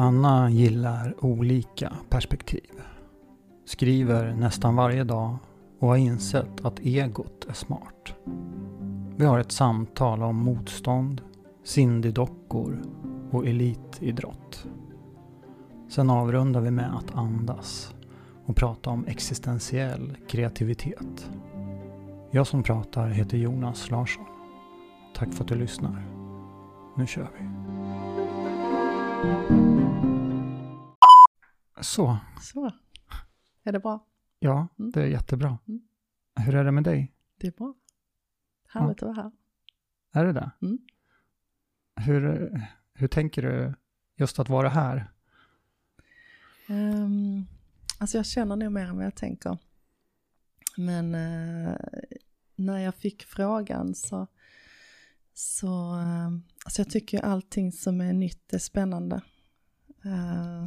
Anna gillar olika perspektiv. Skriver nästan varje dag och har insett att egot är smart. Vi har ett samtal om motstånd, Cindy-dockor och elitidrott. Sen avrundar vi med att andas och prata om existentiell kreativitet. Jag som pratar heter Jonas Larsson. Tack för att du lyssnar. Nu kör vi. Så, Så. Är det bra? ja, Mm. det är jättebra. Mm. Hur är det med dig? Det är bra. Härligt att vara här. Är det det? Mm. Hur, hur tänker du just att vara här? Um, alltså jag känner nog mer än vad jag tänker. Men eh, när jag fick frågan så, så eh, alltså jag tycker ju allting som är nytt är spännande. Eh,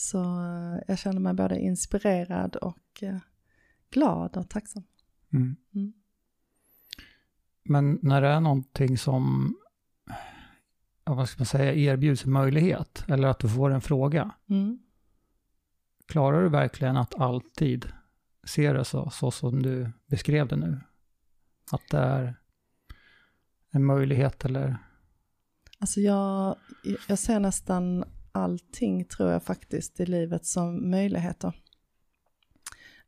så eh, jag känner mig både inspirerad och eh, glad och tacksam. Mm. Mm. Men när det är någonting som, vad ska man säga, erbjuds en möjlighet, eller att du får en fråga, Mm. klarar du verkligen att alltid se det så, så som du beskrev det nu? Att det är en möjlighet eller? Alltså jag, jag ser nästan allting tror jag faktiskt i livet som möjligheter.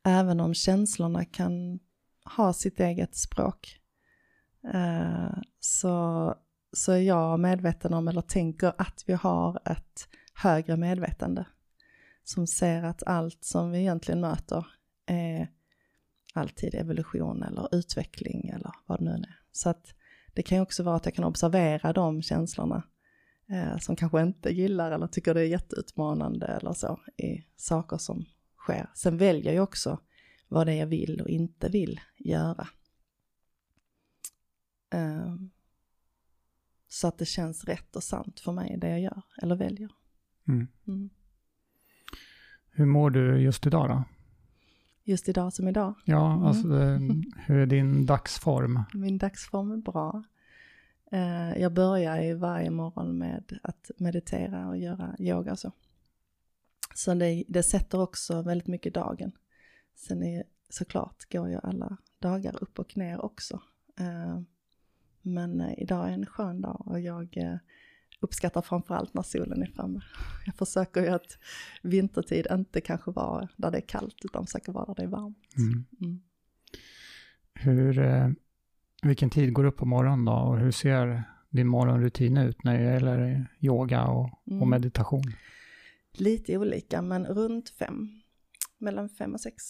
Även om känslorna kan ha sitt eget språk. Eh, så, så är jag medveten om, eller tänker att vi har ett högre medvetande. Som ser att allt som vi egentligen möter är alltid evolution eller utveckling eller vad det nu är. Så att det kan ju också vara att jag kan observera de känslorna eh, som kanske inte gillar eller tycker det är jätteutmanande eller så i saker som sker. Sen väljer jag också vad det är jag vill och inte vill göra. Eh, så att det känns rätt och sant för mig det jag gör eller väljer. Mm. Mm. Hur mår du just idag då? Just idag som idag, Ja, alltså eh, hur är din dagsform? min dagsform är bra. Eh, jag börjar ju varje morgon med att meditera och göra yoga och så. Så det, det sätter också väldigt mycket dagen. Sen är såklart går ju alla dagar upp och ner också. Eh, men eh, idag är en skön dag och jag uppskattar framförallt när solen är framme. Jag försöker ju att vintertid inte kanske vara där det är kallt utan försöker vara där det är varmt. Mm. Mm. Hur, vilken tid går du upp på morgonen då och hur ser din morgonrutin ut när det gäller yoga och, och Mm. meditation? Lite olika, men runt fem. Mellan fem och sex.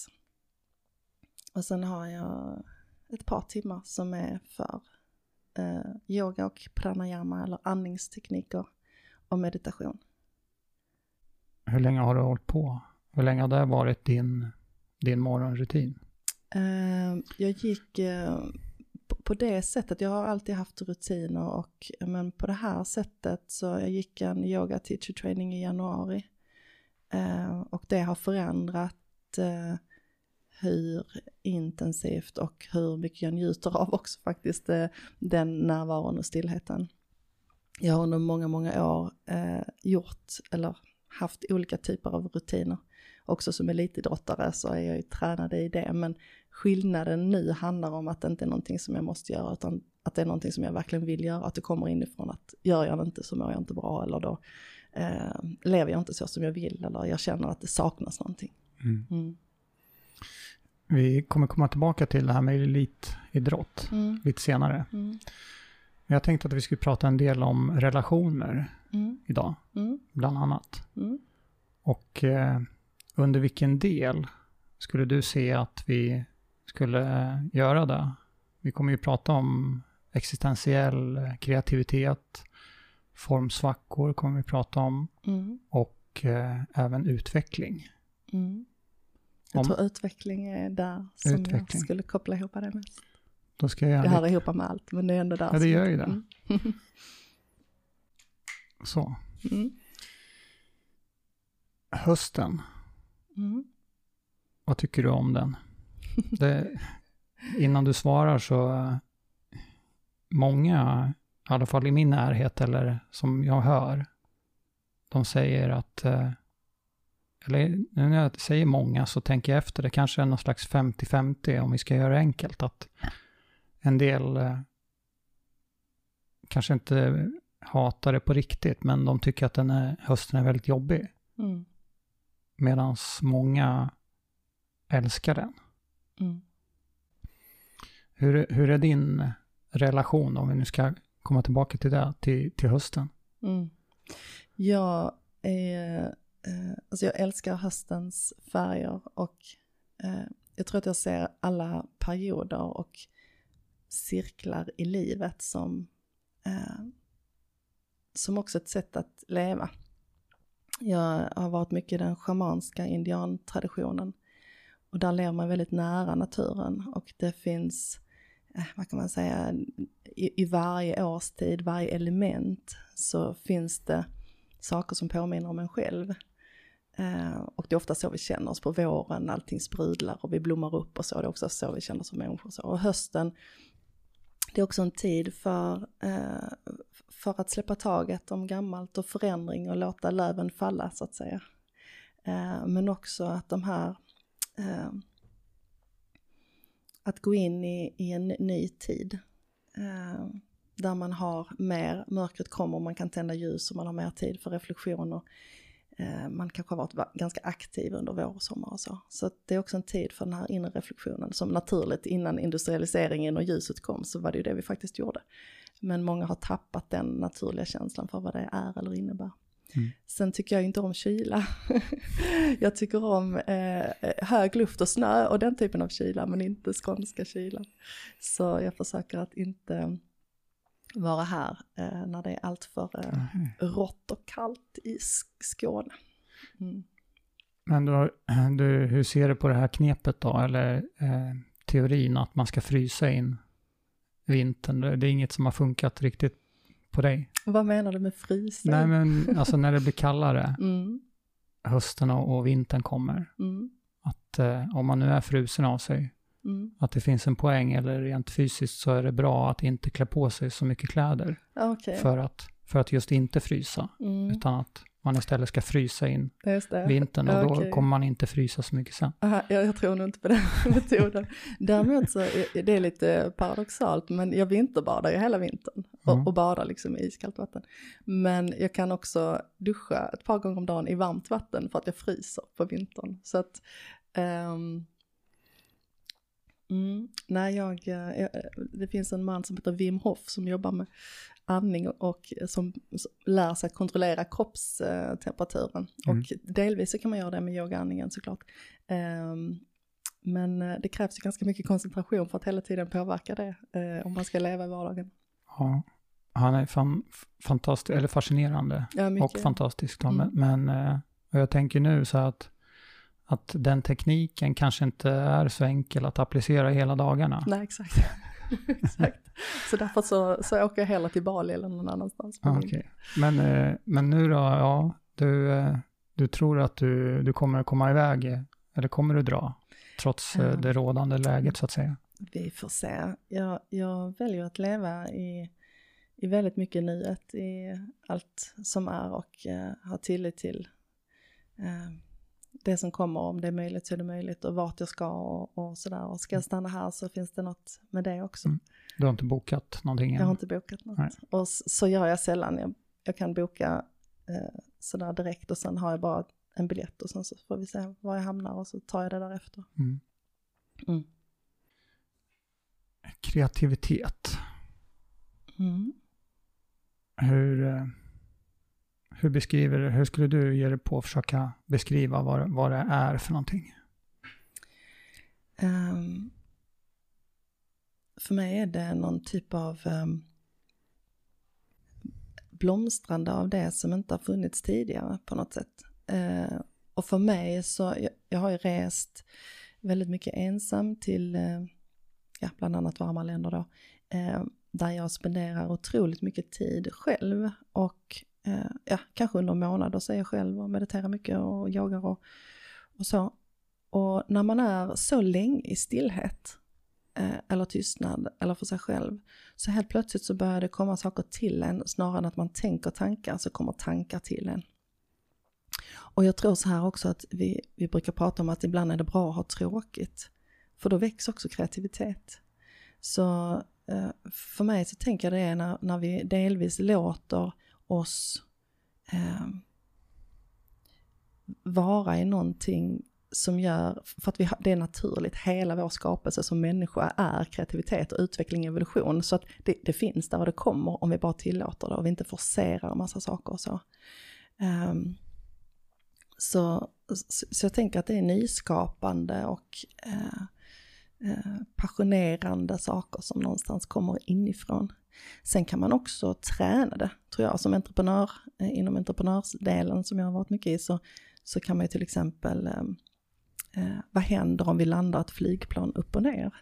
Och sen har jag ett par timmar som är för eh, yoga och pranayama eller andningstekniker och meditation. Hur länge har du hållit på? Hur länge har det varit din, din morgonrutin? Eh, jag gick eh, på- det sättet, jag har alltid haft rutiner och men på det här sättet så jag gick en yoga teacher training i januari. Eh, och det har förändrat eh, hur intensivt och hur mycket jag njuter av också faktiskt eh, den närvaron och stillheten. Jag har under många, många år eh, gjort eller haft olika typer av rutiner. Också som elitidrottare så är jag ju tränad i det, men skillnaden nu handlar om att det inte är någonting som jag måste göra, utan att det är någonting som jag verkligen vill göra, att det kommer inifrån att gör jag det inte så mår jag inte bra, eller då eh, lever jag inte så som jag vill, eller jag känner att det saknas någonting. Mm. Mm. Vi kommer komma tillbaka till det här med elitidrott Mm. lite senare. Mm. Jag tänkte att vi skulle prata en del om relationer Mm. idag, Mm. bland annat. Mm. Och eh, under vilken del skulle du se att vi skulle eh, göra det? Vi kommer ju prata om existentiell eh, kreativitet, formsvackor kommer vi prata om Mm. och eh, även utveckling. Mm. Jag Om- tror utveckling är där som jag Utveckling. skulle koppla ihop det med. Då ska jag Det hör lite, ihop med allt, men det är ändå där. Ja, det gör ju det. Mm. så. Mm. Hösten, Mm. vad tycker du om den? Det, innan du svarar så, många, i alla fall i min närhet eller som jag hör, de säger att, eh, eller nu när jag säger många så tänker jag efter, det kanske är någon slags 50-50 om vi ska göra det enkelt, att en del eh, kanske inte hatar det på riktigt, men de tycker att den är, hösten är väldigt jobbig. Mm. Medan många älskar den. Mm. Hur, hur är din relation, om vi nu ska komma tillbaka till det, till, till hösten? Mm. Jag, är, eh, alltså jag älskar höstens färger och eh, jag tror att jag ser alla perioder och cirklar i livet som, eh, som också ett sätt att leva. Jag har varit mycket i den schamanska indiantraditionen och där lever man väldigt nära naturen och det finns, eh, vad kan man säga, i, i varje årstid, varje element så finns det saker som påminner om en själv. Eh, och det är ofta så vi känner oss på våren, allting sprudlar och vi blommar upp och så, det är också så vi känner oss som människor. Så. Och hösten, det är också en tid för, eh, för att släppa taget om gammalt och förändring och låta löven falla så att säga. Eh, men också att de här eh, att gå in i, i en ny tid. Eh, där man har mer, mörkret kommer, man kan tända ljus och man har mer tid för reflektion och eh, man kanske har varit ganska aktiv under vår och sommar och så. Så det är också en tid för den här inre reflektionen som naturligt innan industrialiseringen och ljuset kom så var det ju det vi faktiskt gjorde. Men många har tappat den naturliga känslan för vad det är eller innebär. Mm. Sen tycker jag inte om kyla. jag tycker om eh, hög luft och snö och den typen av kyla, men inte skånska kylan. Så jag försöker att inte vara här eh, när det är alltför eh, Mhm. rått och kallt i Sk- Skåne. Mm. Men då, du, hur ser du på det här knepet då, eller eh, teorin att man ska frysa in vintern? Det är inget som har funkat riktigt på dig? Vad menar du med frysa? Nej, men alltså när det blir kallare, Mm, hösten och, vintern kommer, mm, att eh, om man nu är frusen av sig, mm. att det finns en poäng, eller rent fysiskt så är det bra att inte klä på sig så mycket kläder Ja, Okej. för, att, för att just inte frysa, Mm, utan att man istället ska frysa in vintern och då Okej. kommer man inte frysa så mycket sen. Aha, jag, jag tror nog inte på den metoden. Däremot så är det är lite paradoxalt, men jag vinterbadar ju hela vintern och, Mm. och badar liksom i iskallt vatten. Men jag kan också duscha ett par gånger om dagen i varmt vatten för att jag fryser på vintern. Så att, ehm, mm, nej, jag, eh, jag, det finns en man som heter Wim Hof som jobbar med andning och som lär sig att kontrollera kroppstemperaturen. Mm. Och delvis så kan man göra det med yogaandningen såklart. Ehm, men eh, det krävs ju ganska mycket koncentration för att hela tiden påverka det eh, om man ska leva i vardagen. Ja, han är fan, fantastisk, eller fascinerande Ja, och fantastisk. Mm. Men eh, och jag tänker nu så att, att den tekniken kanske inte är så enkel att applicera hela dagarna. Nej, exakt. exakt. Så därför så, så åker jag hellre till Bali eller någon annanstans. min- okej. men, eh, men nu då, ja, du, eh, du tror att du, du kommer komma iväg, eh, eller kommer du dra? Trots Ja. det rådande läget så att säga. Vi får se. Jag, jag väljer att leva i, i väldigt mycket nuet i allt som är och eh, ha tillit till eh, det som kommer. Om det är möjligt så är det möjligt och vart jag ska och, och sådär. Och ska jag stanna här så finns det något med det också. Mm. Du har inte bokat någonting än? Jag har inte bokat något. Nej. Och s- så gör jag sällan. Jag, jag kan boka eh, sådär direkt och sen har jag bara en biljett och sen så får vi se var jag hamnar och så tar jag det därefter. Mm. Mm. Kreativitet. Mm. Hur, eh, hur beskriver hur skulle du ge dig på att försöka beskriva vad, vad det är för någonting? Um, för mig är det någon typ av um, blomstrande av det som inte har funnits tidigare på något sätt. Uh, och för mig så, jag, jag har ju rest väldigt mycket ensam till, uh, ja, bland annat varma länder då, eh, där jag spenderar otroligt mycket tid själv och eh, ja, kanske under månader så är jag själv och mediterar mycket och yogar och, och så. Och när man är så länge i stillhet eh, eller tystnad eller för sig själv så helt plötsligt så börjar det komma saker till en snarare än att man tänker tankar så kommer tankar till en. Och jag tror så här också att vi, vi brukar prata om att ibland är det bra att ha tråkigt. För då väcks också kreativitet. Så eh, för mig så tänker jag det är när, när vi delvis låter oss eh, vara i någonting som gör, för att vi, det är naturligt, hela vår skapelse som människa är kreativitet och utveckling och evolution. Så att det, det, finns där och det kommer om vi bara tillåter det och vi inte forcerar en massa saker och så. Um, så, så, så, jag tänker att det är nyskapande och uh, Eh, passionerande saker som någonstans kommer inifrån. Sen kan man också träna det, tror jag, som entreprenör, eh, inom entreprenörsdelen som jag har varit mycket i, så, så kan man ju till exempel eh, eh, vad händer om vi landar ett flygplan upp och ner?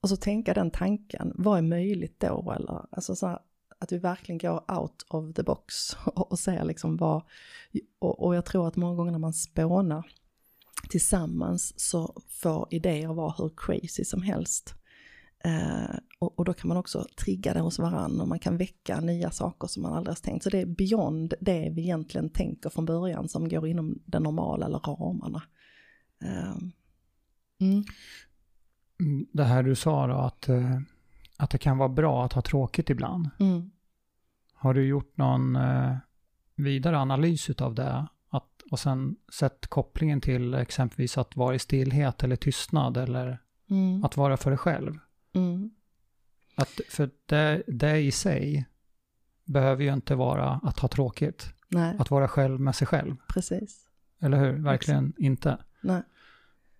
Och så tänka den tanken, vad är möjligt då? Eller, alltså så här, att vi verkligen går out of the box och, och ser liksom vad, och, och jag tror att många gånger när man spånar tillsammans så får idéer vara hur crazy som helst. Eh, och, och, då kan man också trigga det hos varandra och man kan väcka nya saker som man aldrig har tänkt. Så det är beyond det vi egentligen tänker från början som går inom det normala eller ramarna. Eh, mm. Det här du sa då att, eh, att det kan vara bra att ha tråkigt ibland. Mm. Har du gjort någon eh, vidare analys av det? Och sen sett kopplingen till exempelvis att vara i stillhet eller tystnad eller mm. att vara för dig själv? Mm. Att, för det, det i sig behöver ju inte vara att ha tråkigt. Nej. Att vara själv med sig själv. Precis. Eller hur? Verkligen Exakt. inte. Nej.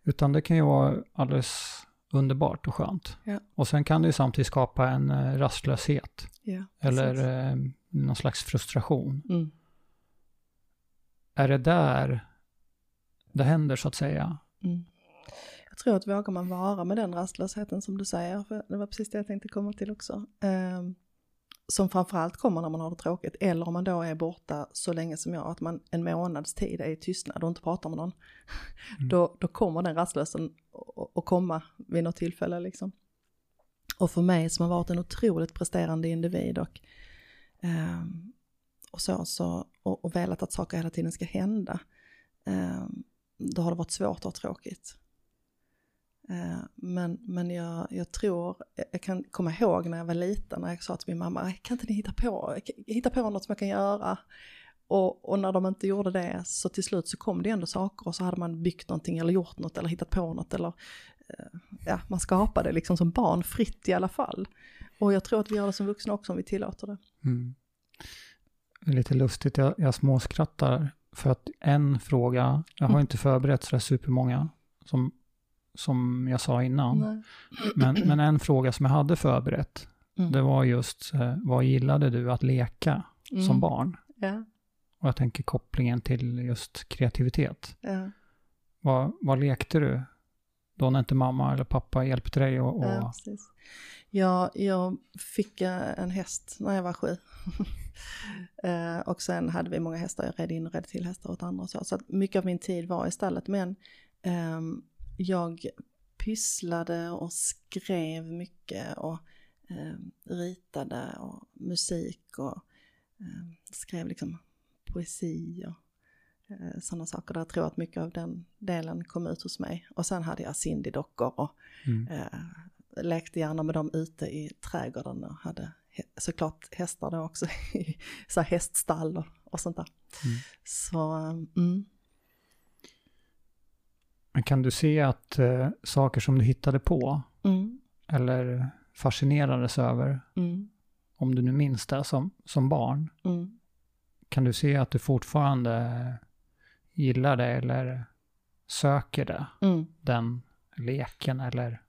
Utan det kan ju vara alldeles underbart och skönt. Ja. Och sen kan det ju samtidigt skapa en eh, rastlöshet. Ja, eller eh, någon slags frustration. Mm. Är det där det händer så att säga? Mm. Jag tror att vågar man vara med den rastlösheten som du säger, för det var precis det jag tänkte komma till också. Eh, som framförallt kommer när man har det tråkigt, eller om man då är borta så länge som jag, att man en månads tid är i tystnad och inte pratar med någon. Mm. Då, då kommer den rastlösheten att komma vid något tillfälle liksom. Och för mig som har varit en otroligt presterande individ och, eh, och så, så och, och velat att saker hela tiden ska hända, eh, då har det varit svårt och tråkigt. Eh, men, men jag, jag tror, jag kan komma ihåg när jag var liten när jag sa till min mamma, kan inte ni hitta på, hitta på något som jag kan göra? Och, och, när de inte gjorde det så till slut så kom det ändå saker och så hade man byggt någonting eller gjort något eller hittat på något eller eh, ja, man skapade liksom som barn fritt i alla fall. Och jag tror att vi gör det som vuxna också om vi tillåter det. Mm. Lite lustigt, jag, jag småskrattar för att en fråga, jag har mm. inte förberett sådär supermånga, som som jag sa innan. Men, men en fråga som jag hade förberett, mm. det var just vad gillade du att leka mm. som barn? Ja. Och jag tänker kopplingen till just kreativitet. Ja. Vad, vad lekte du då när inte mamma eller pappa hjälpte dig? Och, och... Ja, precis. Ja, jag fick en häst när jag var sju. eh, och sen hade vi många hästar, jag red in och red till hästar åt andra och så. Så att mycket av min tid var i stallet. Men um, jag pysslade och skrev mycket och eh, ritade och musik och eh, skrev liksom poesi och eh, sådana saker. Där jag tror att mycket av den delen kom ut hos mig. Och sen hade jag Cindy-dockor och mm. eh, lekte gärna med dem ute i trädgården och hade såklart hästar då också så häststall och, och sånt där. Mm. Så, mm. Men kan du se att eh, saker som du hittade på mm. eller fascinerades över, mm. om du nu minns det som, som barn, mm. kan du se att du fortfarande gillar det eller söker det, mm. den leken eller?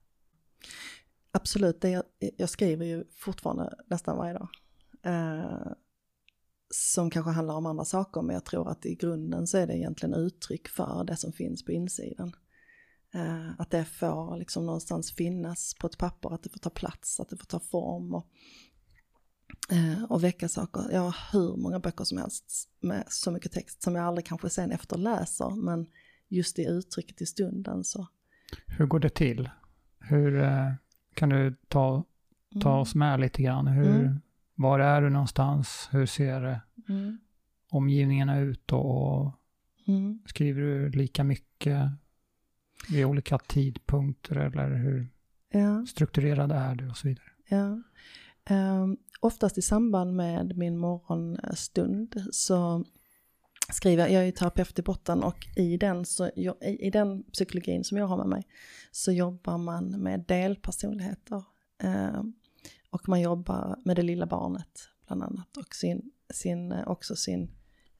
Absolut, det jag, jag, skriver ju fortfarande nästan varje dag. Eh, som kanske handlar om andra saker, men jag tror att i grunden så är det egentligen uttryck för det som finns på insidan. Eh, att det får liksom någonstans finnas på ett papper, att det får ta plats, att det får ta form och, eh, och väcka saker. Jag har hur många böcker som helst med så mycket text som jag aldrig kanske sen efter läser, men just i uttrycket i stunden så. Hur går det till? Hur eh, kan du ta, ta mm. oss med lite grann? Hur, mm. Var är du någonstans? Hur ser det? Mm. omgivningen är ute och skriver du lika mycket vid olika tidpunkter eller hur Ja. strukturerad är du och så vidare? Ja. Um, oftast i samband med min morgonstund så skriver jag, jag är ju terapeut i botten och i den, så, i, i den psykologin som jag har med mig så jobbar man med delpersonligheter. Eh, och man jobbar med det lilla barnet bland annat och sin, sin, eh, också sin,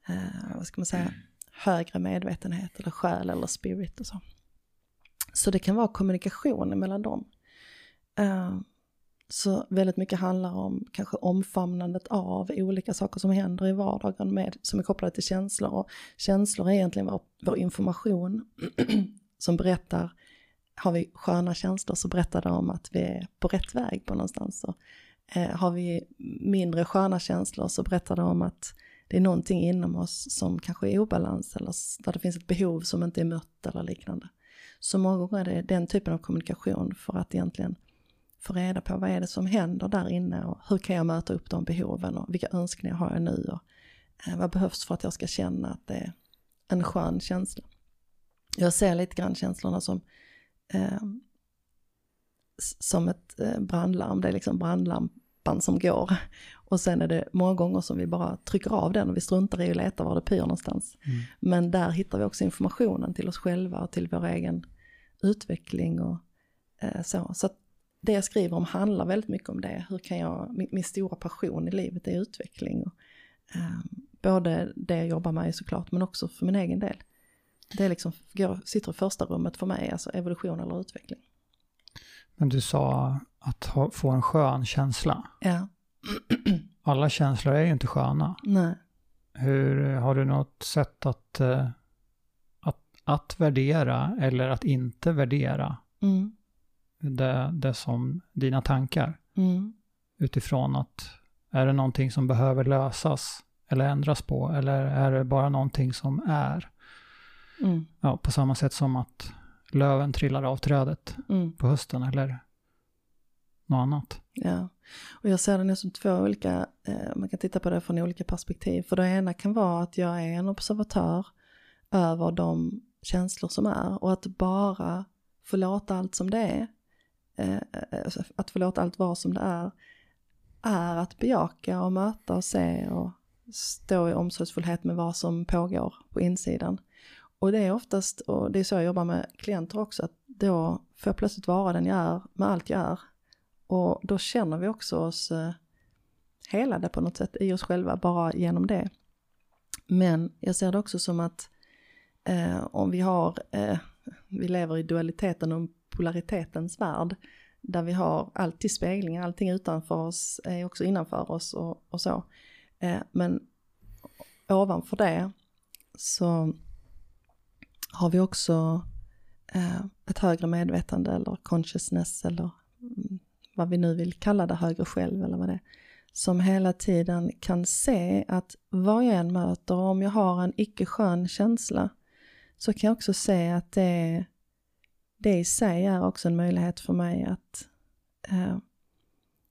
eh, vad ska man säga, högre medvetenhet eller själ eller spirit och så. Så det kan vara kommunikation mellan dem så väldigt mycket handlar om kanske omfamnandet av olika saker som händer i vardagen med, som är kopplade till känslor. Och känslor är egentligen vår, vår information som berättar, har vi sköna känslor så berättar det om att vi är på rätt väg på någonstans. Så, eh, har vi mindre sköna känslor så berättar det om att det är någonting inom oss som kanske är i obalans eller där det finns ett behov som inte är mött eller liknande. Så många gånger är det den typen av kommunikation för att egentligen få reda på vad är det som händer där inne och hur kan jag möta upp de behoven och vilka önskningar har jag nu och eh, vad behövs för att jag ska känna att det är en skön känsla. Jag ser lite grann känslorna som eh, som ett eh, brandlarm, det är liksom brandlampan som går. Och sen är det många gånger som vi bara trycker av den och vi struntar i att leta var det pyr någonstans. Mm. Men där hittar vi också informationen till oss själva och till vår egen utveckling och eh, så. Så att det jag skriver om handlar väldigt mycket om det. Hur kan jag, min, min stora passion i livet är utveckling. Och, eh, både det jag jobbar med såklart, men också för min egen del. Det är liksom, går, sitter i första rummet för mig, alltså evolution eller utveckling. Men du sa att ha, få en skön känsla. Ja. Alla känslor är ju inte sköna. Nej. Hur, har du något sätt att, eh, att, att värdera eller att inte värdera Mm. Det, det som dina tankar? Mm. Utifrån att är det någonting som behöver lösas eller ändras på eller är det bara någonting som är? Mm. Ja, på samma sätt som att löven trillar av trädet Mm. på hösten eller något annat. Ja, och jag ser det nu som två olika, eh, man kan titta på det från olika perspektiv. För det ena kan vara att jag är en observatör över de känslor som är och att bara förlåta allt som det är, Eh, alltså, att förlåta allt vara som det är, är att bejaka och möta och se och stå i omsorgsfullhet med vad som pågår på insidan. Och det är oftast, och det är så jag jobbar med klienter också, att då får jag plötsligt vara den jag är med allt jag är. Och då känner vi också oss eh, helade på något sätt i oss själva bara genom det. Men jag ser det också som att eh, om vi har, eh, vi lever i dualiteten och polaritetens värld, där vi har alltid speglingar, allting utanför oss är också innanför oss och, och så. Eh, men ovanför det så har vi också eh, ett högre medvetande eller consciousness eller mm, vad vi nu vill kalla det, högre själv eller vad det är, som hela tiden kan se att vad jag än möter, om jag har en icke skön känsla, så kan jag också se att det, är det i sig är också en möjlighet för mig att eh,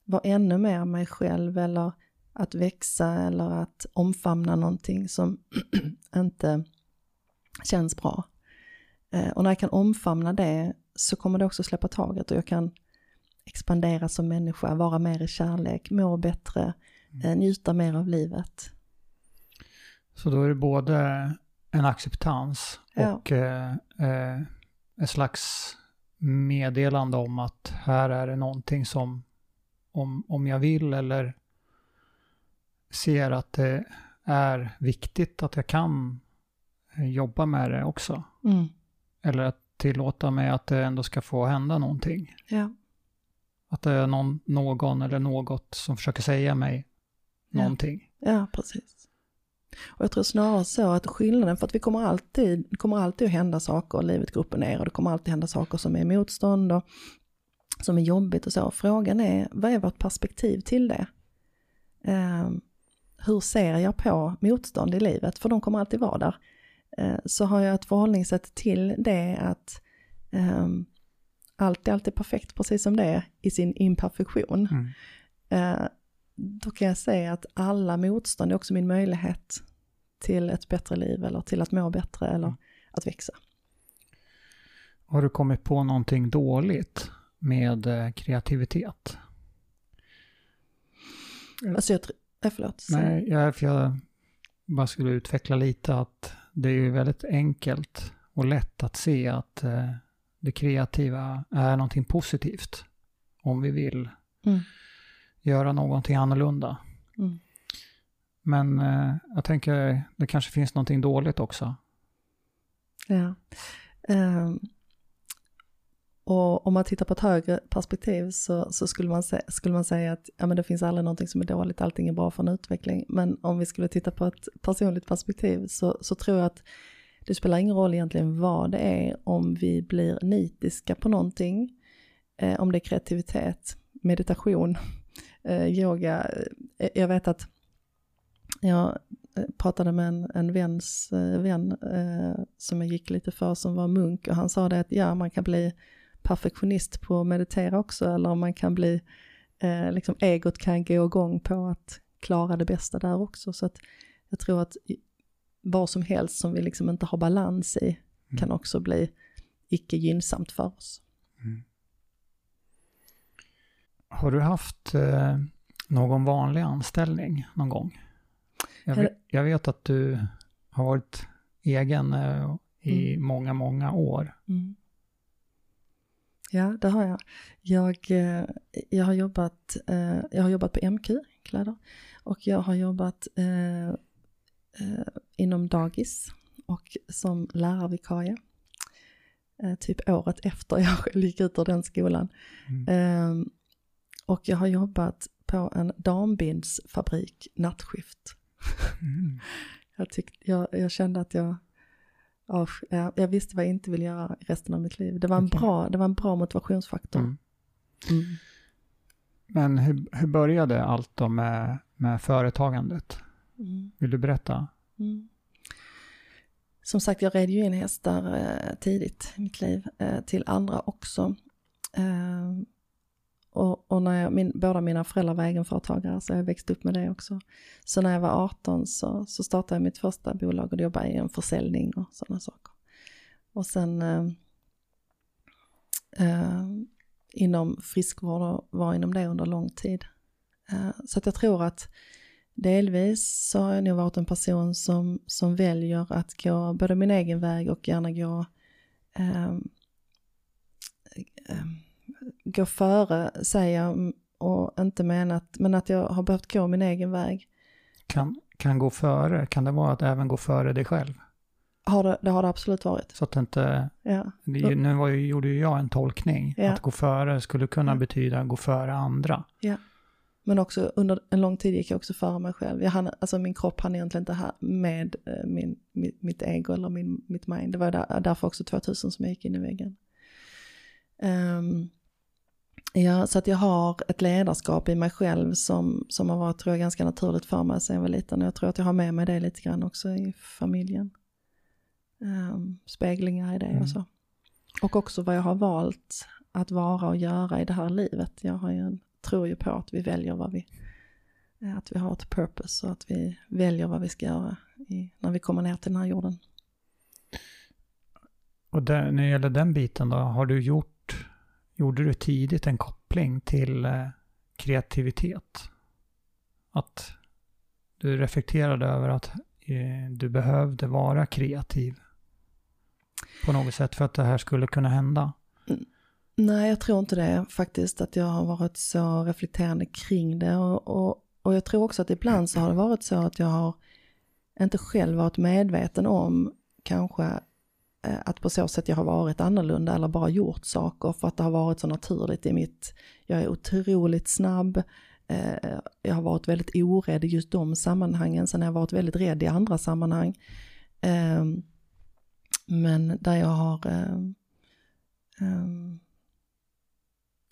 vara ännu mer mig själv eller att växa eller att omfamna någonting som inte känns bra. Eh, och när jag kan omfamna det så kommer det också släppa taget och jag kan expandera som människa, vara mer i kärlek, må bättre, eh, njuta mer av livet. Så då är det både en acceptans Ja. och eh, ett slags meddelande om att här är det någonting som om, om jag vill eller ser att det är viktigt att jag kan eh, jobba med det också. Mm. Eller att tillåta mig att det ändå ska få hända någonting. Ja. Att det är någon, någon eller något som försöker säga mig Ja. någonting. ja, precis. Och jag tror snarare så att skillnaden, för att vi kommer alltid, kommer alltid att hända saker, livet går upp och ner och det kommer alltid hända saker som är motstånd och som är jobbigt och så. Frågan är, vad är vårt perspektiv till det? Ehm, hur ser jag på motstånd i livet? För de kommer alltid vara där. Eh, så har jag ett förhållningssätt till det att ehm, allt är alltid perfekt precis som det är i sin imperfektion. Mm. Då kan jag säga att alla motstånd är också min möjlighet till ett bättre liv eller till att må bättre eller Mm. att växa. Har du kommit på någonting dåligt med eh, kreativitet? Alltså jag, tr- eh, förlåt. Nej, jag, för jag bara skulle utveckla lite att det är ju väldigt enkelt och lätt att se att eh, det kreativa är någonting positivt. Om vi vill Mm. Göra någonting annorlunda. Mm. Men eh, jag tänker, det kanske finns någonting dåligt också. Ja. Ehm, och om man tittar på ett högre perspektiv så, så skulle, man sä- skulle man säga att ja, men det finns aldrig någonting som är dåligt, allting är bra för en utveckling. Men om vi skulle titta på ett personligt perspektiv så, så tror jag att det spelar ingen roll egentligen vad det är om vi blir nitiska på någonting. Eh, om det är kreativitet, meditation, yoga. Eh, jag vet att jag eh, pratade med en, en väns eh, vän eh, som jag gick lite för som var munk och han sa det att ja, man kan bli perfektionist på att meditera också eller man kan bli, eh, liksom egot kan gå igång på att klara det bästa där också. Så att jag tror att vad som helst som vi liksom inte har balans i Mm. kan också bli icke gynnsamt för oss. Har du haft eh, någon vanlig anställning någon gång? Jag, vet, jag vet att du har varit egen eh, i många, många år. Mm. Ja, det har jag. Jag, eh, jag, har, jobbat, jag har jobbat på MQ, kläder, och jag har jobbat inom dagis och som lärarvikarie. Typ året efter jag själv gick ut ur den skolan. Mm. Och jag har jobbat på en dambindsfabrik nattskift. Mm. Jag, tyck, jag, jag kände att jag, ja, jag, jag visste vad jag inte ville göra resten av mitt liv. Det var en, bra, det var en bra motivationsfaktor. Mm. Mm. Men hur, hur började allt då med, med företagandet? Mm. Vill du berätta? Mm. Som sagt, jag red ju in hästar eh, tidigt i mitt liv, eh, till andra också. Eh, och och när jag, min, båda mina föräldrar var egenföretagare så jag växte upp med det också. Så när jag var 18 så, så startade jag mitt första bolag och jobbade i en försäljning och sådana saker. Och sen eh, eh, inom friskvård och var inom det under lång tid. Eh, så att jag tror att delvis så har jag nog varit en person som, som väljer att gå både min egen väg och gärna gå eh, eh, gå före, säger jag, och inte menat, men att jag har behövt gå min egen väg. Kan, kan gå före, kan det vara att även gå före dig själv? Har det, det har det absolut varit. Så att inte, Ja. det- nu var ju, gjorde ju jag en tolkning, Ja. att gå före skulle kunna Mm. betyda gå före andra. Men också under en lång tid gick jag också före mig själv. Jag hann, alltså min kropp hann egentligen inte här med eh, min, mitt, mitt ego eller min, mitt mind. Det var där, därför också 2000 som jag gick in i väggen. Ehm, ja, så att jag har ett ledarskap i mig själv som, som har varit tror jag, ganska naturligt för mig sedan jag var liten. Och jag tror att jag har med mig det lite grann också i familjen. Ehm, speglingar i det Mm. och så. Och också vad jag har valt att vara och göra i det här livet. Jag har ju en, tror ju på att vi väljer vad vi, eh, att vi har ett purpose och att vi väljer vad vi ska göra i, när vi kommer ner till den här jorden. Och där, när det gäller den biten då, har du gjort, gjorde du tidigt en koppling till eh, kreativitet? Att du reflekterade över att eh, du behövde vara kreativ på något sätt för att det här skulle kunna hända? Nej, jag tror inte det faktiskt, att jag har varit så reflekterande kring det. Och, och, och jag tror också att ibland så har det varit så att jag har inte själv varit medveten om kanske Eh, att på så sätt jag har varit annorlunda eller bara gjort saker för att det har varit så naturligt i mitt, jag är otroligt snabb, eh, jag har varit väldigt orädd i just de sammanhangen, sen har jag varit väldigt rädd i andra sammanhang. Ehm, men där jag har eh, ehm,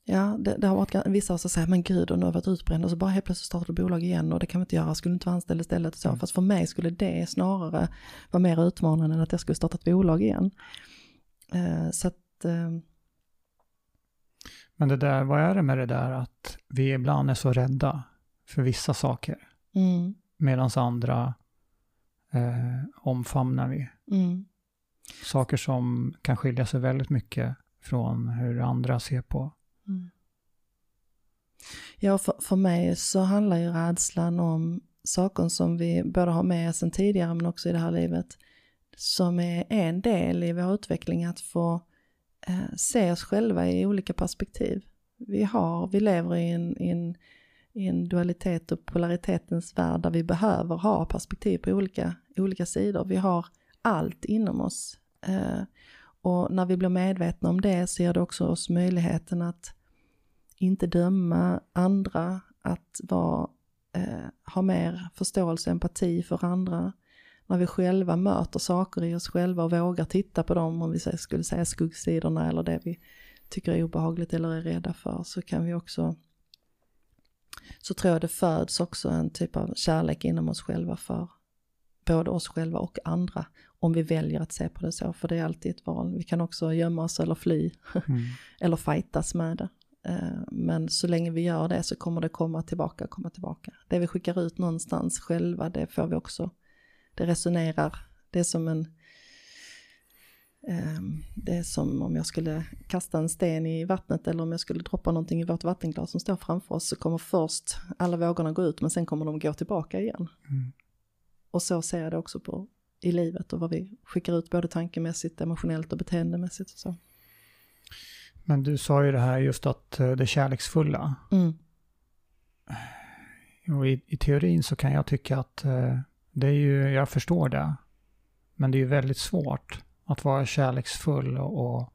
Ja, det, det har varit vissa som säger, men gud, och nu har jag varit utbränd och så bara helt plötsligt startar du bolag igen och det kan vi inte göra, skulle inte vara anställd istället och så. Mm. Fast för mig skulle det snarare vara mer utmanande än att jag skulle starta ett bolag igen. Eh, så att, eh, Men det där, vad är det med det där att vi ibland är så rädda för vissa saker mm, medan andra eh, omfamnar vi. Mm. Saker som kan skilja sig väldigt mycket från hur andra ser på. Mm. Ja, för, för mig så handlar ju rädslan om saker som vi både har med sedan tidigare men också i det här livet. Som är en del i vår utveckling att få eh, se oss själva i olika perspektiv. Vi, har, vi lever i en, i, en, i en dualitet och polaritetens värld där vi behöver ha perspektiv på olika, olika sidor. Vi har allt inom oss. Eh, och när vi blir medvetna om det så ger det också oss möjligheten att inte döma andra, att vara, eh, ha mer förståelse och empati för andra. När vi själva möter saker i oss själva och vågar titta på dem, om vi skulle säga skuggsidorna eller det vi tycker är obehagligt eller är rädda för, så kan vi också så tror jag det föds också en typ av kärlek inom oss själva för både oss själva och andra om vi väljer att se på det så, för det är alltid ett val. Vi kan också gömma oss eller fly mm. eller fightas med det. Eh, men så länge vi gör det så kommer det komma tillbaka, komma tillbaka. Det vi skickar ut någonstans själva, det får vi också, det resonerar. Det är som en, ehm, det är som om jag skulle kasta en sten i vattnet eller om jag skulle droppa någonting i vårt vattenglas som står framför oss så kommer först alla vågorna gå ut men sen kommer de gå tillbaka igen. Mm. Och så ser jag det också på i livet och vad vi skickar ut både tankemässigt, emotionellt och beteendemässigt och så. Men du sa ju det här just att eh, det kärleksfulla. Mm. Och i, i, teorin så kan jag tycka att eh, det är ju, jag förstår det. Men det är ju väldigt svårt att vara kärleksfull och, och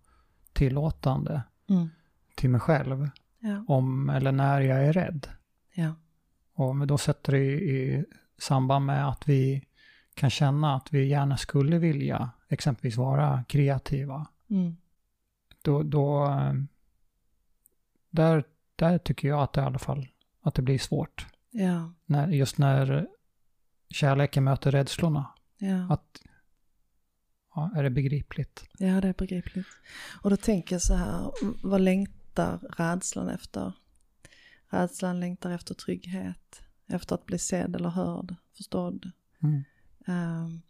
tillåtande mm. till mig själv. Ja. Om eller när jag är rädd. Ja. Och då sätter det i samband med att vi kan känna att vi gärna skulle vilja exempelvis vara kreativa. Mm då, då där, där tycker jag att det i alla fall att det blir svårt. Ja. När, just när kärleken möter rädslorna. Ja. Att, ja, är det begripligt? Ja, det är begripligt. Och då tänker jag så här, vad längtar rädslan efter? Rädslan längtar efter trygghet, efter att bli sedd eller hörd, förstådd. Mm. Um,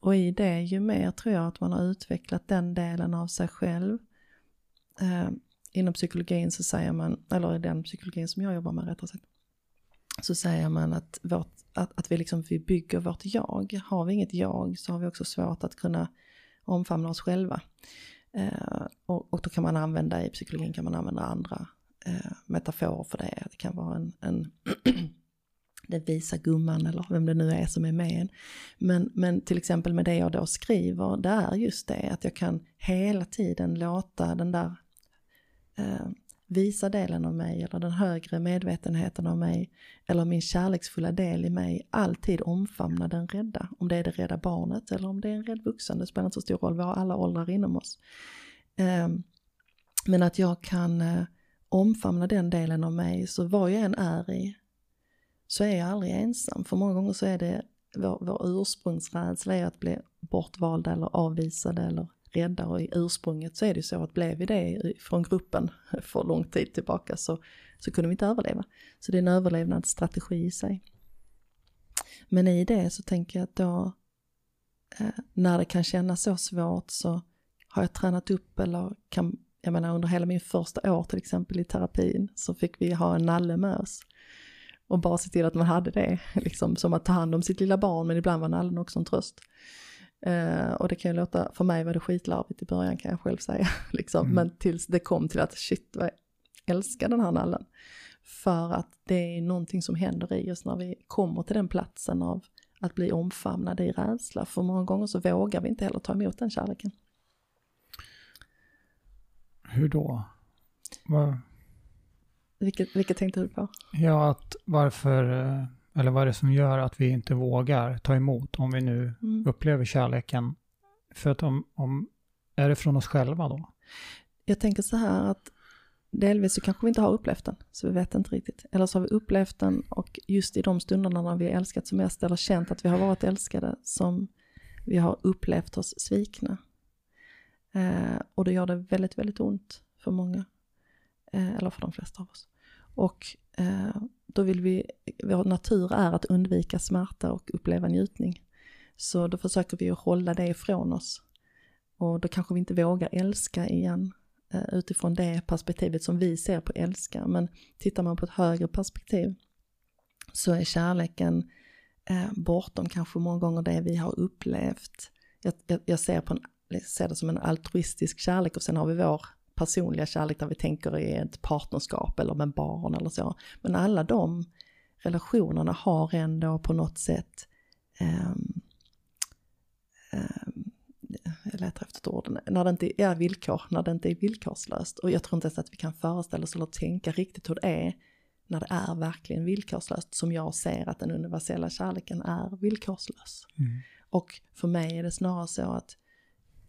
och i det, ju mer tror jag att man har utvecklat den delen av sig själv, eh, inom psykologin så säger man, eller i den psykologin som jag jobbar med rättare sagt, så säger man att, vårt, att, att vi, liksom, vi bygger vårt jag. Har vi inget jag så har vi också svårt att kunna omfamna oss själva. Eh, och, och, då kan man använda, i psykologin kan man använda andra eh, metaforer för det. Det kan vara en, en den visa gumman eller vem det nu är som är med en. Men, men till exempel med det jag då skriver, det är just det att jag kan hela tiden låta den där eh, visa delen av mig eller den högre medvetenheten av mig eller min kärleksfulla del i mig alltid omfamna den rädda. Om det är det rädda barnet eller om det är en rädd vuxen, det spelar inte så stor roll, vi har alla åldrar inom oss. Eh, men att jag kan eh, omfamna den delen av mig, så vad jag än är i, så är jag aldrig ensam. För många gånger så är det vår, vår ursprungsrädsla är att bli bortvalda eller avvisade eller rädda och i ursprunget så är det ju så att blev vi det från gruppen för lång tid tillbaka så, så kunde vi inte överleva. Så det är en överlevnadsstrategi i sig. Men i det så tänker jag att då eh, när det kan kännas så svårt så har jag tränat upp eller kan, jag menar under hela min första år till exempel i terapin så fick vi ha en nalle med oss. Och bara se till att man hade det, liksom som att ta hand om sitt lilla barn, men ibland var nallen också en tröst. Uh, och det kan ju låta, för mig var det skitlarvigt i början kan jag själv säga, liksom. Mm. men tills det kom till att shit vad jag älskar den här nallen. För att det är någonting som händer i oss när vi kommer till den platsen av att bli omfamnade i rädsla. För många gånger så vågar vi inte heller ta emot den kärleken. Hur då? Vad, vilket, vilket tänkte du på? Ja, att varför, eh, eller vad är det som gör att vi inte vågar ta emot om vi nu mm. upplever kärleken? För att om, om, är det från oss själva då? Jag tänker så här att delvis så kanske vi inte har upplevt den, så vi vet inte riktigt. Eller så har vi upplevt den och just i de stunderna när vi har älskat som mest eller känt att vi har varit älskade som vi har upplevt oss svikna. Eh, och det gör det väldigt, väldigt ont för många. Eh, eller för de flesta av oss. Och eh, då vill vi, vår natur är att undvika smärta och uppleva njutning. Så då försöker vi att hålla det ifrån oss. Och då kanske vi inte vågar älska igen eh, utifrån det perspektivet som vi ser på älska. Men tittar man på ett högre perspektiv så är kärleken eh, bortom kanske många gånger det vi har upplevt. Jag, jag, jag ser, på en, jag ser det som en altruistisk kärlek och sen har vi vår personliga kärlek där vi tänker i ett partnerskap eller med barn eller så. Men alla de relationerna har ändå på något sätt um, um, jag letar efter ett ord, när det inte är villkor, när det inte är villkorslöst. Och jag tror inte ens att vi kan föreställa oss eller tänka riktigt hur det är när det är verkligen villkorslöst, som jag ser att den universella kärleken är villkorslös. Mm. Och för mig är det snarare så att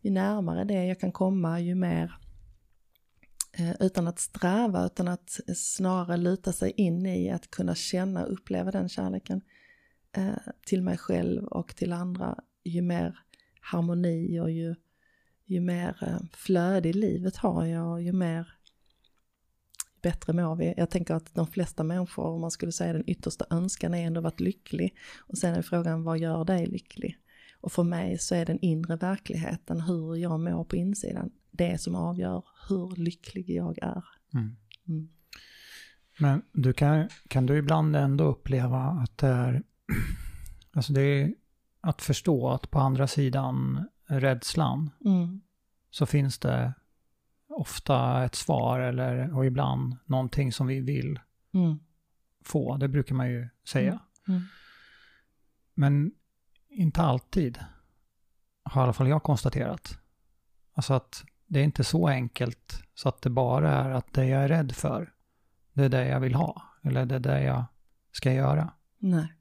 ju närmare det jag kan komma, ju mer Eh, utan att sträva, utan att snarare luta sig in i att kunna känna och uppleva den kärleken eh, till mig själv och till andra, ju mer harmoni och ju, ju mer eh, flöde i livet har jag och ju mer bättre mår vi. Jag tänker att de flesta människor, om man skulle säga den yttersta önskan, är ändå att vara lycklig. Och sen är frågan, vad gör dig lycklig? Och för mig så är den inre verkligheten, hur jag mår på insidan, det som avgör hur lycklig jag är. Mm. Mm. Men du kan, kan du ibland ändå uppleva att det är, alltså det är att förstå att på andra sidan rädslan mm. så finns det ofta ett svar eller och ibland någonting som vi vill mm. få. Det brukar man ju säga. Mm. Mm. Men inte alltid har i alla fall jag konstaterat. Alltså att det är inte så enkelt så att det bara är att det jag är rädd för, det är det jag vill ha. Eller det är det jag ska göra. Nej.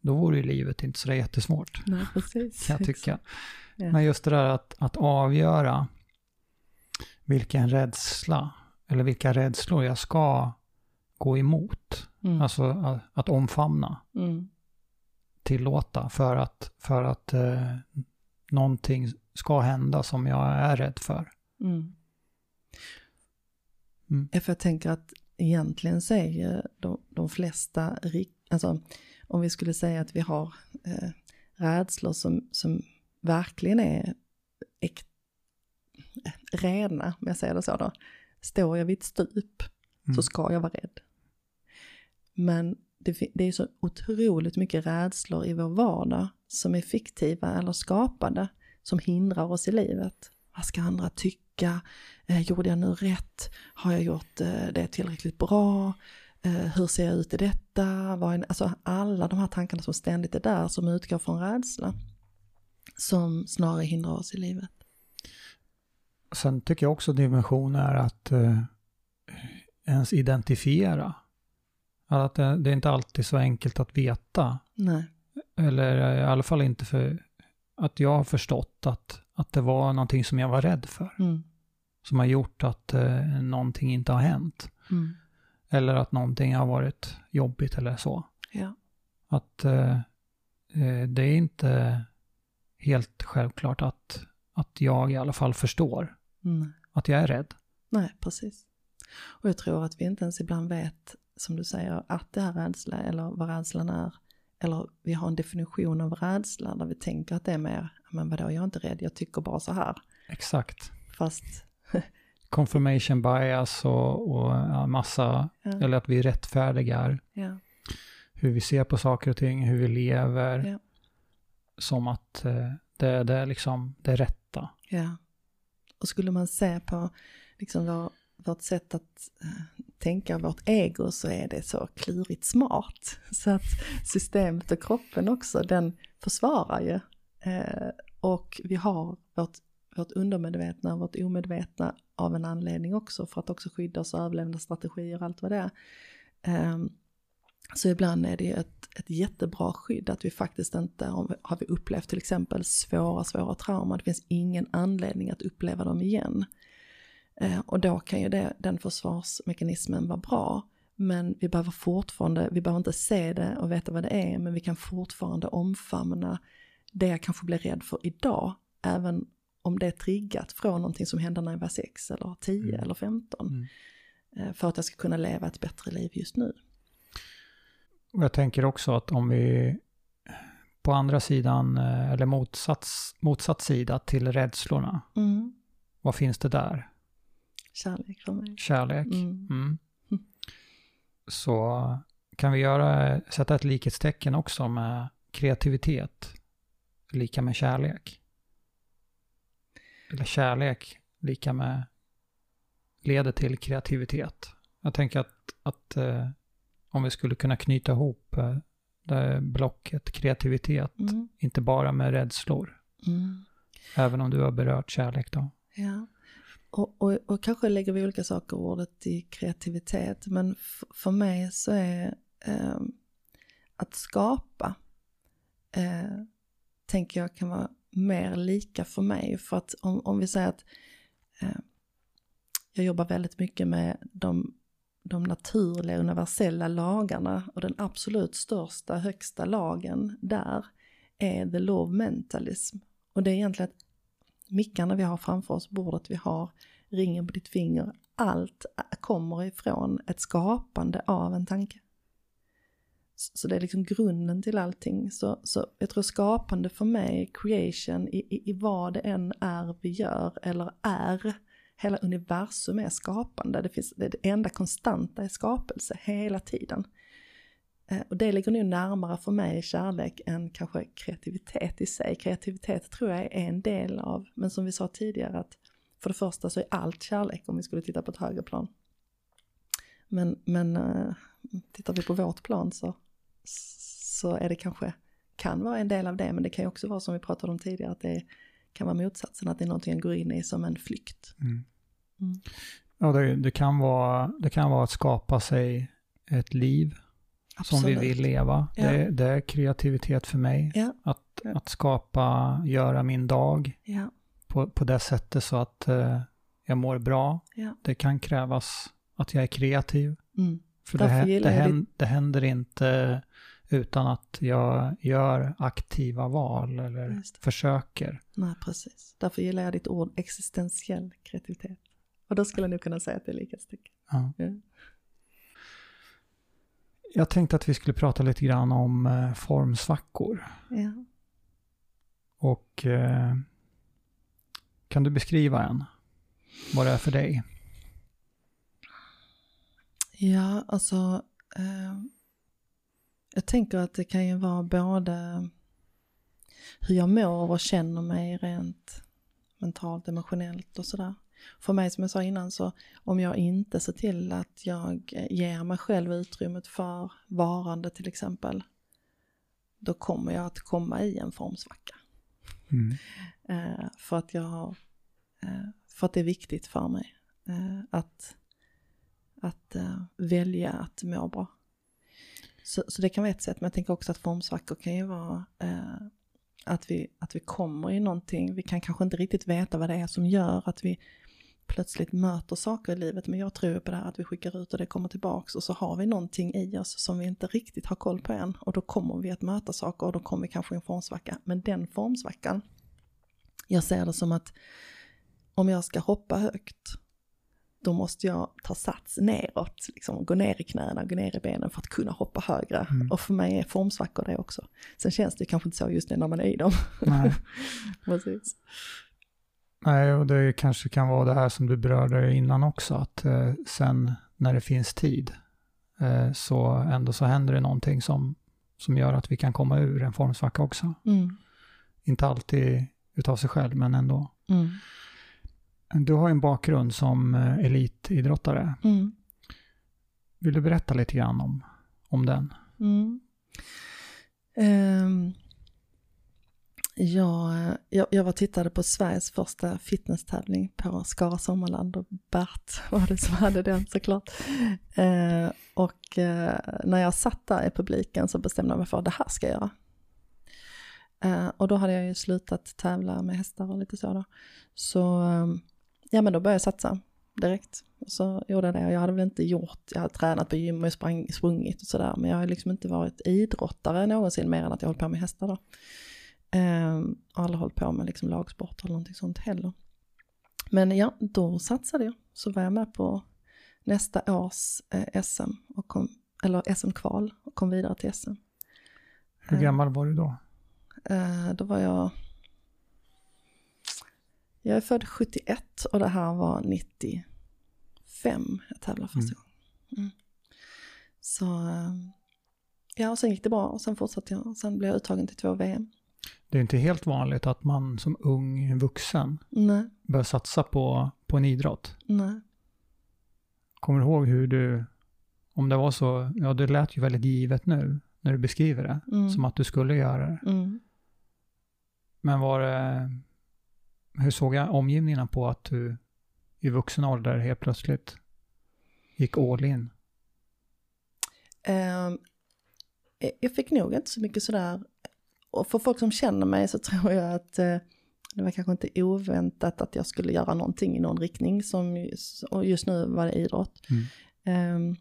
Då vore ju livet inte så jättesvårt. Nej, precis. Kan jag tycka. Ja. Men just det där att, att avgöra vilken rädsla, eller vilka rädslor jag ska gå emot. Mm. Alltså att, att omfamna. Mm. Tillåta för att, för att eh, någonting ska hända som jag är rädd för. Mm. Mm. För jag tänker att egentligen ju de, de flesta, alltså om vi skulle säga att vi har eh, rädslor som, som verkligen är äk, rena, om jag säger det så då. Står jag vid ett stup mm. så ska jag vara rädd. Men det, det är så otroligt mycket rädslor i vår vardag som är fiktiva eller skapade som hindrar oss i livet. Vad ska andra tycka? Eh, gjorde jag nu rätt? Har jag gjort eh, det tillräckligt bra? Eh, hur ser jag ut i detta? Vad alltså alla de här tankarna som ständigt är där som utgår från rädsla. Som snarare hindrar oss i livet. Sen tycker jag också dimension är att eh, ens identifiera. Att det, det är inte alltid så enkelt att veta. Nej. Eller i alla fall inte för att jag har förstått att, att det var någonting som jag var rädd för. Mm. Som har gjort att eh, någonting inte har hänt. Mm. Eller att någonting har varit jobbigt eller så. Ja. Att eh, eh, det är inte helt självklart att, att jag i alla fall förstår mm. att jag är rädd. Nej, precis. Och jag tror att vi inte ens ibland vet, som du säger, att det är rädsla eller vad rädslan är eller vi har en definition av rädsla där vi tänker att det är mer, men vadå, jag är inte rädd, jag tycker bara så här. Exakt. Fast... Confirmation bias och, och ja, massa, ja. eller att vi rättfärdigar ja. hur vi ser på saker och ting, hur vi lever. Som att eh, det, det, är liksom det rätta. Ja. Och skulle man se på liksom vår, vårt sätt att eh, tänka vårt ego så är det så klurigt smart. Så att systemet och kroppen också, den försvarar ju. Eh, och vi har vårt, vårt undermedvetna och vårt omedvetna av en anledning också för att också skydda oss och överlevnadsstrategier och allt vad det är. Eh, så ibland är det ju ett, ett jättebra skydd att vi faktiskt inte, om, har vi upplevt till exempel svåra, svåra trauman, det finns ingen anledning att uppleva dem igen. Eh, och då kan ju det, den försvarsmekanismen vara bra. Men vi behöver fortfarande, vi behöver inte se det och veta vad det är, men vi kan fortfarande omfamna det jag kanske blir rädd för idag, även om det är triggat från någonting som hände när jag var 6 eller 10 mm. eller 15. Mm. Eh, för att jag ska kunna leva ett bättre liv just nu. Och jag tänker också att om vi på andra sidan, eh, eller motsats, motsatt sida till rädslorna, Mm. vad finns det där? Kärlek för mig. Kärlek. Mm. Mm. Så kan vi göra, sätta ett likhetstecken också med kreativitet, lika med kärlek. Eller kärlek, lika med, leder till kreativitet. Jag tänker att, att eh, om vi skulle kunna knyta ihop eh, det blocket kreativitet, Mm. inte bara med rädslor, Mm. även om du har berört kärlek då. Ja. Och, och, och kanske lägger vi olika saker i ordet i kreativitet, men för mig så är eh, att skapa, eh, tänker jag kan vara mer lika för mig. För att om, om vi säger att eh, jag jobbar väldigt mycket med de, de naturliga universella lagarna och den absolut största, högsta lagen där är the law of mentalism. Och det är egentligen att mickarna vi har framför oss, bordet vi har, ringen på ditt finger, allt kommer ifrån ett skapande av en tanke. Så det är liksom grunden till allting. Så, så jag tror skapande för mig, creation, i, i, i vad det än är vi gör eller är, hela universum är skapande. Det, finns, det, det enda konstanta är skapelse hela tiden. Eh, Och det ligger nog närmare för mig kärlek än kanske kreativitet i sig. Kreativitet tror jag är en del av, men som vi sa tidigare att för det första så är allt kärlek om vi skulle titta på ett högre plan. Men, men eh, tittar vi på vårt plan så, så är det kanske, kan vara en del av det, men det kan ju också vara som vi pratade om tidigare, att det kan vara motsatsen, att det är någonting jag går in i som en flykt. Mm. Mm. Ja, det, det, kan vara, det kan vara att skapa sig ett liv som vi vill leva. Ja. Det, det är kreativitet för mig. Ja. Att, att skapa, göra min dag Ja, på, på det sättet så att eh, jag mår bra. Det kan krävas att jag är kreativ. Mm. För det, det, gillar jag hän- det händer inte utan att jag gör aktiva val eller försöker. Nej, precis. Därför gillar jag ditt ord existentiell kreativitet. Och då skulle jag nog kunna säga att det är likhetstecken. Ja. Ja. Jag tänkte att vi skulle prata lite grann om eh, formsvackor. Ja. Och eh, kan du beskriva en? Vad det är för dig? Ja, alltså. Eh, jag tänker att det kan ju vara både hur jag mår och känner mig rent mentalt, emotionellt och sådär. För mig som jag sa innan så om jag inte ser till att jag eh, ger mig själv utrymmet för varande till exempel. Då kommer jag att komma i en formsvacka. Mm. Eh, för att jag har, eh, för att det är viktigt för mig eh, att, att eh, välja att må bra. Så, så det kan vara ett sätt, men jag tänker också att formsvackor kan ju vara eh, att, vi, att vi kommer i någonting, vi kan kanske inte riktigt veta vad det är som gör att vi plötsligt möter saker i livet, men jag tror på det här att vi skickar ut och det kommer tillbaks och så har vi någonting i oss som vi inte riktigt har koll på än och då kommer vi att möta saker och då kommer vi kanske i en formsvacka. Men den formsvackan, jag ser det som att om jag ska hoppa högt, då måste jag ta sats neråt, liksom gå ner i knäna, gå ner i benen för att kunna hoppa högre. Mm. Och för mig är formsvackor det också. Sen känns det kanske inte så just nu när man är i dem. Precis. Nej, och det kanske kan vara det här som du berörde innan också, att eh, sen när det finns tid eh, så ändå så händer det någonting som, som gör att vi kan komma ur en formsvacka också. Mm. Inte alltid utav sig själv, men ändå. Mm. Du har ju en bakgrund som eh, elitidrottare. Mm. Vill du berätta lite grann om, om den? Mm. Jag, jag, jag var och tittade på Sveriges första fitnesstävling på Skara Sommarland och Bert var det som hade den såklart. Eh, och eh, när jag satt där i publiken så bestämde jag mig för att det här ska jag göra. Eh, och då hade jag ju slutat tävla med hästar och lite så då. Så eh, ja men då började jag satsa direkt. Och så gjorde jag det och jag hade väl inte gjort, jag hade tränat på gym och sprang, sprungit och sådär men jag har liksom inte varit idrottare någonsin mer än att jag hållit på med hästar då. Ehm, och aldrig hållit på med liksom lagsport eller någonting sånt heller. Men ja, då satsade jag. Så var jag med på nästa års eh, SM, och kom, eller SM-kval och kom vidare till SM. Hur Eh, gammal var du då? Eh, då var jag... Jag är född 71 och det här var 95 jag tävlade första Mm. gången. Mm. Så, eh, ja och sen gick det bra och sen fortsatte jag. Sen blev jag uttagen till två VM. Det är inte helt vanligt att man som ung vuxen Nej, börjar satsa på, på en idrott. nej. Kommer du ihåg hur du, om det var så, ja det lät ju väldigt givet nu när du beskriver det, Mm. som att du skulle göra det. Mm. Men var det, hur såg jag omgivningarna på att du i vuxen ålder helt plötsligt gick all in? Ehm, jag fick nog inte så mycket sådär, och för folk som känner mig så tror jag att eh, det var kanske inte oväntat att jag skulle göra någonting i någon riktning som, och just nu var det idrott. Mm. Ehm,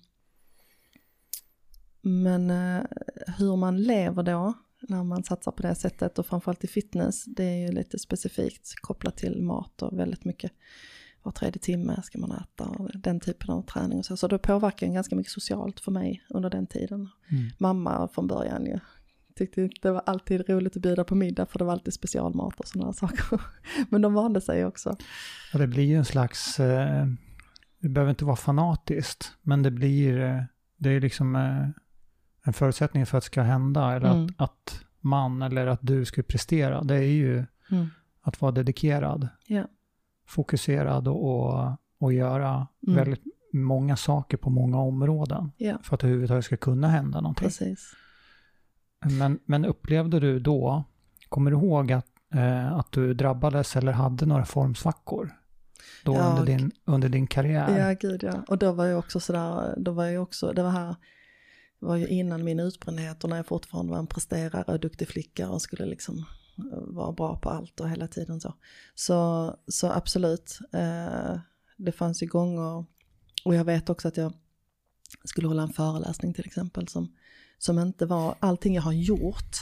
men eh, hur man lever då, när man satsar på det sättet och framförallt i fitness, det är ju lite specifikt kopplat till mat och väldigt mycket var tredje timme ska man äta och den typen av träning och så. Så det påverkar ganska mycket socialt för mig under den tiden. Mm. Mamma från början ju tyckte inte det var alltid roligt att bjuda på middag för det var alltid specialmat och sådana saker. Men de vande sig också. Ja, det blir ju en slags, eh, det behöver inte vara fanatiskt, men det blir, eh, det är liksom eh, en förutsättning för att det ska hända, eller Mm. att, att man eller att du ska prestera, det är ju Mm. att vara dedikerad, Ja. fokuserad och, och, göra Mm. väldigt många saker på många områden Ja, för att det överhuvudtaget ska kunna hända någonting. precis. Men, men upplevde du då, kommer du ihåg att, eh, att du drabbades eller hade några formsvackor? Då Ja, under, din, under din karriär? Ja, gud ja. Och då var jag också sådär, då var jag också, det var här, var ju innan min utbrändhet och när jag fortfarande var en presterare och duktig flicka och skulle liksom eh, vara bra på allt och hela tiden så. Så, så absolut, eh, det fanns ju gånger, och jag vet också att jag skulle hålla en föreläsning till exempel som, som inte var, allting jag har gjort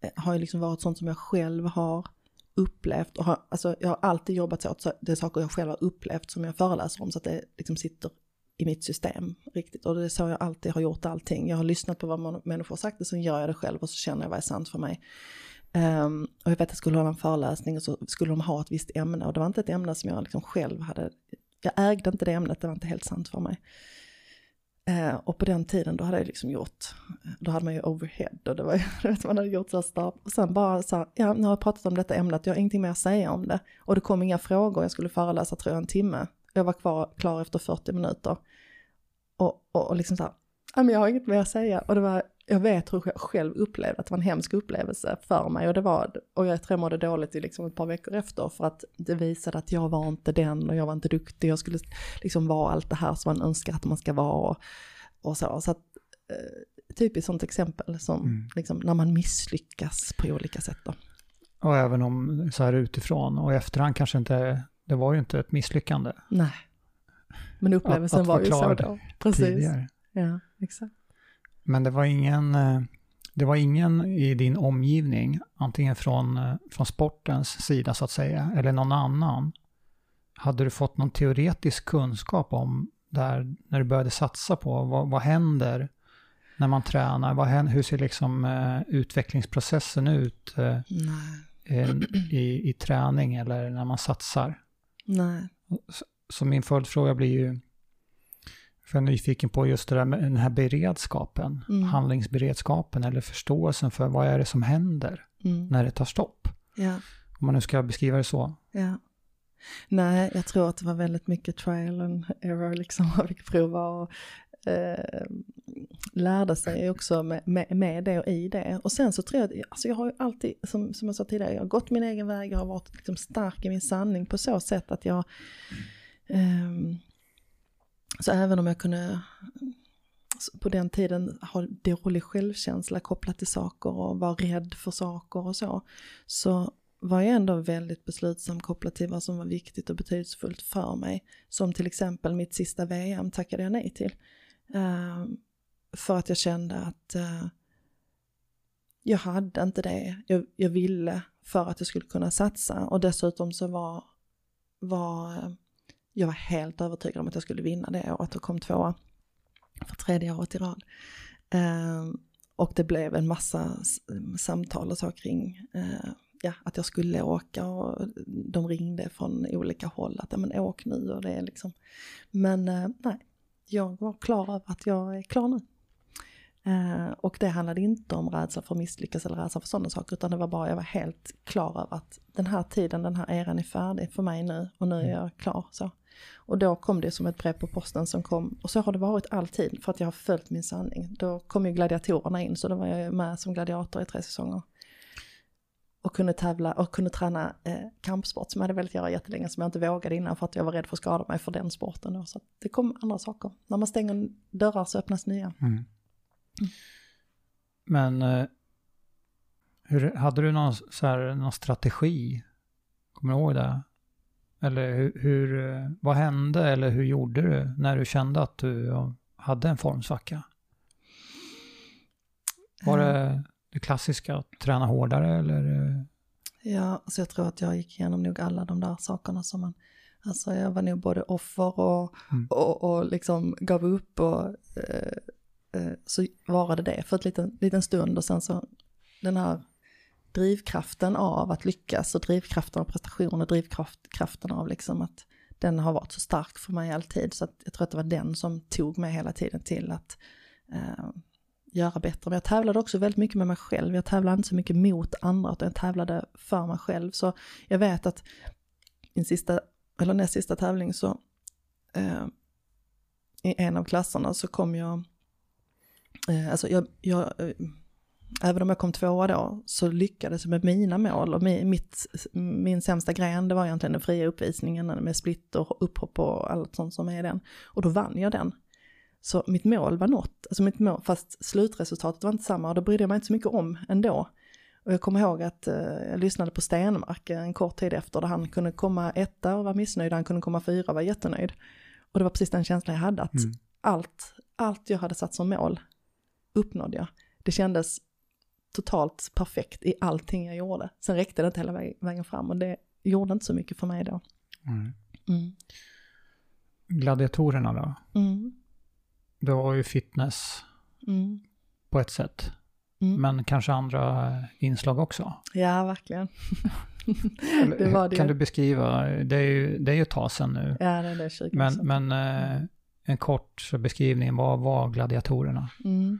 eh, har ju liksom varit sånt som jag själv har upplevt och har, alltså jag har alltid jobbat så att det är saker jag själv har upplevt som jag föreläser om så att det liksom sitter i mitt system riktigt och det är så jag alltid har gjort allting. Jag har lyssnat på vad man, människor har sagt och sen gör jag det själv och så känner jag vad är sant för mig. Um, och jag vet att jag skulle hålla en föreläsning och så skulle de ha ett visst ämne och det var inte ett ämne som jag liksom själv hade, jag ägde inte det ämnet, det var inte helt sant för mig. Eh, och på den tiden då hade jag liksom gjort, då hade man ju overhead och det var ju, du vet, man hade gjort så här stab. Och sen bara så här, ja nu har jag pratat om detta ämnet, jag har ingenting mer att säga om det. Och det kom inga frågor, jag skulle föreläsa tror jag en timme. Jag var kvar, klar efter 40 minuter. Och, och, och liksom så här, men jag har inget mer att säga. Och det var, jag vet hur jag själv upplevde att det var en hemsk upplevelse för mig. Och det var, och jag tror jag mådde dåligt i liksom ett par veckor efter för att det visade att jag var inte den och jag var inte duktig. Jag skulle liksom vara allt det här som man önskar att man ska vara och, och så. Så att, eh, typiskt sånt exempel som Mm. liksom, när man misslyckas på olika sätt då. Och även om så här utifrån och i efterhand kanske inte, det var ju inte ett misslyckande Nej. Men upplevelsen Att- att var ju så då. Precis. tidigare. Ja, exakt. Men det var ingen, eh, det var ingen i din omgivning, antingen från, eh, från sportens sida så att säga, eller någon annan. Hade du fått någon teoretisk kunskap om där, när du började satsa på, vad, vad händer när man tränar? Vad händer, hur ser liksom eh, utvecklingsprocessen ut eh, i, i träning eller när man satsar? Nej. Så min följdfråga blir ju, för jag är nyfiken på just det där med den här beredskapen, Mm. handlingsberedskapen eller förståelsen för vad är det som händer Mm. när det tar stopp? Ja. Om man nu ska beskriva det så. Ja. Nej, jag tror att det var väldigt mycket trial and error liksom. Man fick prova och eh, lärde sig också med, med, med det och i det. Och sen så tror jag att, alltså jag har ju alltid, som, som jag sa tidigare, jag har gått min egen väg, jag har varit liksom stark i min sanning på så sätt att jag, ehm, så även om jag kunde på den tiden ha dålig självkänsla kopplat till saker och vara rädd för saker och så, så var jag ändå väldigt beslutsam kopplat till vad som var viktigt och betydelsefullt för mig. Som till exempel mitt sista VM tackade jag nej till. Uh, för att jag kände att uh, jag hade inte det jag, jag ville för att jag skulle kunna satsa. Och dessutom så var, var jag var helt övertygad om att jag skulle vinna det året och kom tvåa för tredje året i rad. Eh, och det blev en massa samtal och så kring eh, ja, att jag skulle åka och de ringde från olika håll att ja, men åk nu och det är liksom. Men eh, nej, jag var klar över att jag är klar nu. Eh, och det handlade inte om rädsla för att misslyckas eller rädsla för sådana saker utan det var bara, jag var helt klar över att den här tiden, den här eran är färdig för mig nu och nu är mm. jag klar. Så. Och då kom det som ett brev på posten som kom, och så har det varit alltid för att jag har följt min sanning. Då kom ju gladiatorerna in så då var jag med som gladiator i tre säsonger. Och kunde tävla och kunde träna eh, kampsport som jag hade velat göra jättelänge som jag inte vågade innan för att jag var rädd för att skada mig för den sporten. Då. Så det kom andra saker. När man stänger dörrar så öppnas nya. Mm. Men eh, hur, hade du någon, så här, någon strategi? Kommer du ihåg det? Eller hur, hur, vad hände eller hur gjorde du när du kände att du hade en formsvacka? Var det eh. det klassiska att träna hårdare eller? Ja, alltså jag tror att jag gick igenom nog alla de där sakerna som man, alltså jag var nog både offer och, mm. och, och liksom gav upp och eh, Eh, så varade det för en liten, liten stund och sen så den här drivkraften av att lyckas och drivkraften av prestation och drivkraften av liksom att den har varit så stark för mig alltid så att jag tror att det var den som tog mig hela tiden till att eh, göra bättre. Men jag tävlade också väldigt mycket med mig själv. Jag tävlade inte så mycket mot andra utan jag tävlade för mig själv. Så jag vet att min sista, eller näst sista tävling så eh, i en av klasserna så kom jag eh, alltså jag, jag eh, även om jag kom tvåa då, så lyckades jag med mina mål och mitt, min sämsta gren det var egentligen den fria uppvisningen med split och upphopp och allt sånt som är den. Och då vann jag den. Så mitt mål var nått, alltså mitt mål, fast slutresultatet var inte samma och då brydde jag mig inte så mycket om ändå. Och jag kommer ihåg att eh, jag lyssnade på Stenmark en kort tid efter där han kunde komma etta och var missnöjd, han kunde komma fyra och var jättenöjd. Och det var precis den känslan jag hade, att mm. allt, allt jag hade satt som mål uppnådde jag. Det kändes totalt perfekt i allting jag gjorde. Sen räckte det inte hela vägen fram och det gjorde inte så mycket för mig då. Mm. Mm. Gladiatorerna då? Mm. Det var ju fitness mm. på ett sätt. Mm. Men kanske andra inslag också? Ja, verkligen. det var det. Kan du beskriva, det är ju, det är ju ett tag sedan nu. Ja, det är det 20 Men, men eh, en kort beskrivning, vad var gladiatorerna? Mm.